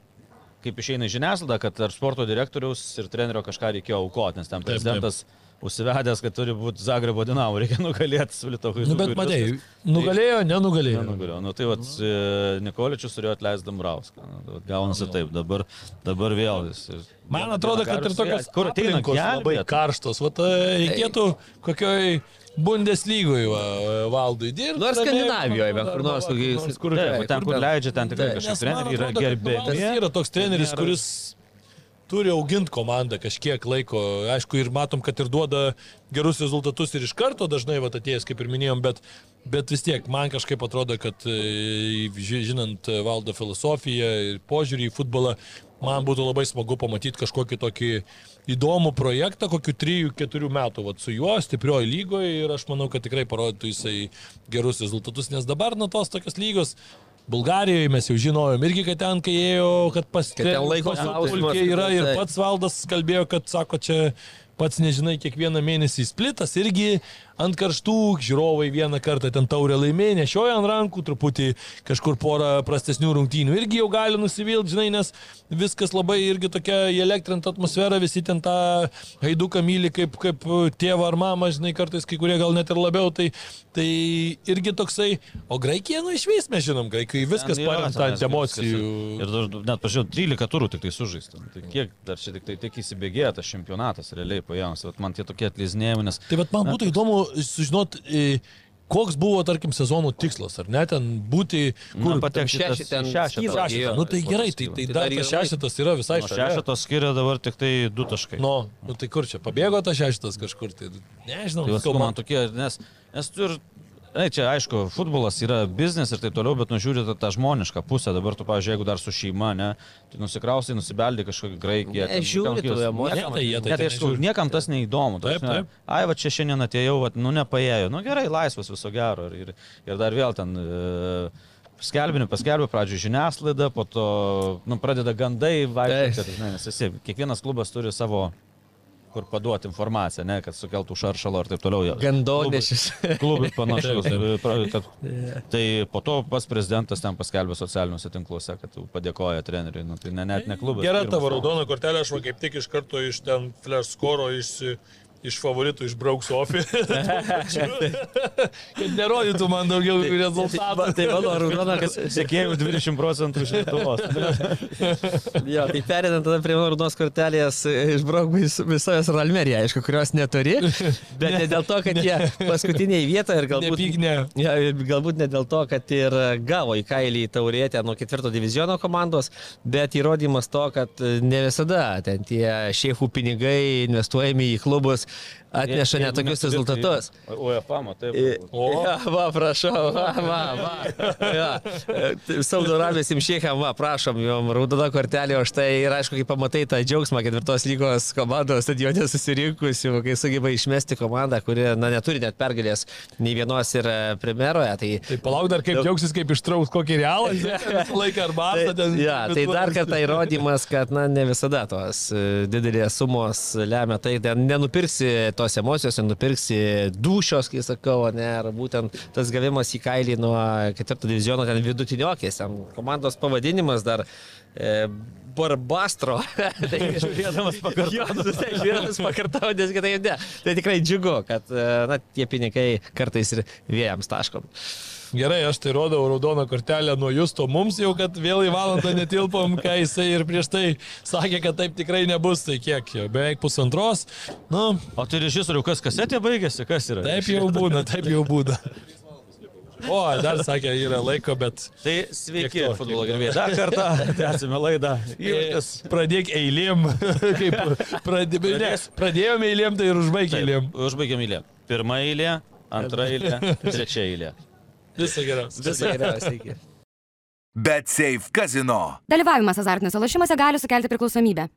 kaip išeina į žiniasklaidą, kad ar sporto direktoriaus ir trenerio kažką reikėjo aukoti, nes ten Taip, prezidentas užsivedęs, kad turi būti Zagrebo dinamo, reikia nugalėti haidukį. Nu, bet matai, nugalėjo, nenugalėjo. Nenugalėjo. Nu, tai vat, e, Nikoličius turėjo atleisti Dambrauską. Nu, tai gaunasi taip, dabar, dabar vėl jis. Man atrodo, kad ir tokios kur ateina labai gelbėt. karštos. Vat, e, reikėtų kokioj Bundeslygoje va, valdui dirbti. Nors Skandinavijoje, bet kur nors kokiais- kur, Taip, ten, kur leidžia, ten tikrai man treneriai yra. Valdas yra toks treneris, nėra- kuris turi auginti komandą kažkiek laiko. Aišku, ir matom, kad ir duoda gerus rezultatus ir iš karto dažnai vat, atėjęs, kaip ir minėjom, bet, bet vis tiek man kažkaip atrodo, kad e, ži- žinant valdo filosofiją ir požiūrį į futbolą, man būtų labai smagu pamatyti kažkokį tokį įdomų projektą, kokiu 3-4 metų vat, su juo stiprioji lygoje ir aš manau, kad tikrai parodytų jisai gerus rezultatus, nes dabar nuo tos tokios lygos Bulgarijoje mes jau žinojom irgi, kad ten, kai ėjo, kad pas Kad ten laiko Pulkė yra ir pats valdas kalbėjo, kad sako, čia pats nežinai, kiekvieną mėnesį splitas irgi ant karštų, žiūrovai vieną kartą ten taurę laimė, nešioja ant rankų, truputį kažkur porą prastesnių rungtynių irgi jau gali nusivilti, žinai, nes viskas labai irgi tokia įelektrinta atmosfera, visi ten tą haiduką myli kaip, kaip tėvą ar mamą, žinai, kartais kai kurie gal net ir labiau, tai, tai irgi toksai, o Graikija, nu iš vis mes žinom, Graikijoje viskas paremta ant emocijų. Ir dar, net pažiūrėjau, 13 turų tik tai sužaista. Nu, Tai kiek dar čia tik tai tik įsibėgėja tas čempionatas realiai paėmus. Man tie tokie atlizinėjimai, nes... Tai bet man būtų įdomu sužinoti, e, koks buvo, tarkim, sezono tikslas, ar ne, ten būti, Kur patekti šeši ten skyla. šeštas. Nu tai gerai, tai, tai Tai dar tas yra šeštas yra visai Nuo šalia. šešeto skiria dabar tik tai du taškai. Nu, nu tai kur čia, pabėgo tas šeštas kažkur, tai nežinau, Tai man tokie, nes, nes tu ir... Na, čia aišku, futbolas yra biznis ir taip toliau, bet nužiūri tą, tą žmonišką pusę. Dabar tu, pavyzdžiui, jeigu dar su šeima, ne, tai nusikrausai, nusibeldai kažkokį graikiją. Ne, žiūri tų emocijų. Ne, tai jie tai Ne, tai aišku, niekam tas neįdomu. ta Taip, taip. Ai, va čia šiandien atėjau, va, nu nepaėjo. Nu gerai, laisvas viso gero. Ir, ir, ir dar vėl ten... E, Skelbinių paskelbė pradžioje žiniasklaida, po to nu, pradeda gandai, vaikščioti, nes esi, kiekvienas klubas turi savo kur paduoti informaciją, ne, kad sukeltų šaršalo ir taip toliau. Gandonešis. Klubui panašus. Kad, tai po to pas prezidentas ten paskelbė socialiniuose tinkluose, kad padėkoja treneriui. Nu, tai ne, net ne klubas. Gera tavo raudona kortelė, aš va kaip tik iš karto iš ten flash score iš, iš favoritų išbrauks Sofį. kad nerodytų man daugiau rezultatų. Tai mano raudona, kad... Sekėjų 20 procentų iš Lietuvos. Jo, tai perėdant tada prie mano raudonos kortelės, išbrauk vis- visas Ralmerija, aišku, kurios neturi, bet ne dėl to, kad jie paskutiniai vietoje ir galbūt... Nepyk, ne. Ja, galbūt ne dėl to, kad ir gavo į kailį taurėtę nuo ketvirto diviziono komandos, bet įrodymas to, kad ne visada ten tie šeifų pinigai investuojami į klubus atneša netokius rezultatus. UEFA, matai. O. Ja, va, prašau, va, va, va. Ja. Saudo Arabijos imšiekam, va, prašom, jom raudona kortelė, o štai ir aišku, kai pamatai tą džiaugsmą ketvirtos lygos komandos stadione susirinkusių, kai sugeba išmesti komandą, kuri, na, neturi net pergalės nei vienos ir e, primeroje, tai... Tai palauk dar kaip džiaugsis, kaip ištrauks kokį realą, laiką ar barą. Tai, ja, tai dar kartą įrodymas, kad na, ne visada tos e, didelės sumos lemia tai, ten nenupirksi tos emocijos, nenupirksi dušios, kai sakau, ne, ar būtent tas gavimas į kailį nuo ketvirto diviziono ten vidutiniokės, ten komandos pavadinimas dar e, Barbastro. tai žiūrėdamas pakartodamas. Tai žiūrėdamas pakartodamas, nes kitaip ne. Tai tikrai džiugu, kad e, na, tie pinigai kartais ir vėjams taškom. Gerai, aš tai rodau raudoną kortelę nuo Justo mums jau, kad vėl į valandą netilpom, kai jisai ir prieš tai sakė, kad taip tikrai nebus, tai kiek jau, beveik pusantros. Nu, O tai režisorių, kas kasetė baigėsi, kas yra? taip jau būna, taip jau būna. O, dar sakė, yra laiko, bet Tai sveiki, futbolo gerbėjai. Dar kartą tęsime laidą. Įvartis. pradėk eilėm, kaip pradė, ne, pradėjome eilėm, tai ir užbaig eilėm. Užbaigiam eilę. Pirma eilė, antra eilė, trečia eilė. Visą geriausią. Visą geriausią iki. Bet Safe Casino. Dalyvavimas azartiniuose lošimuose gali sukelti priklausomybę.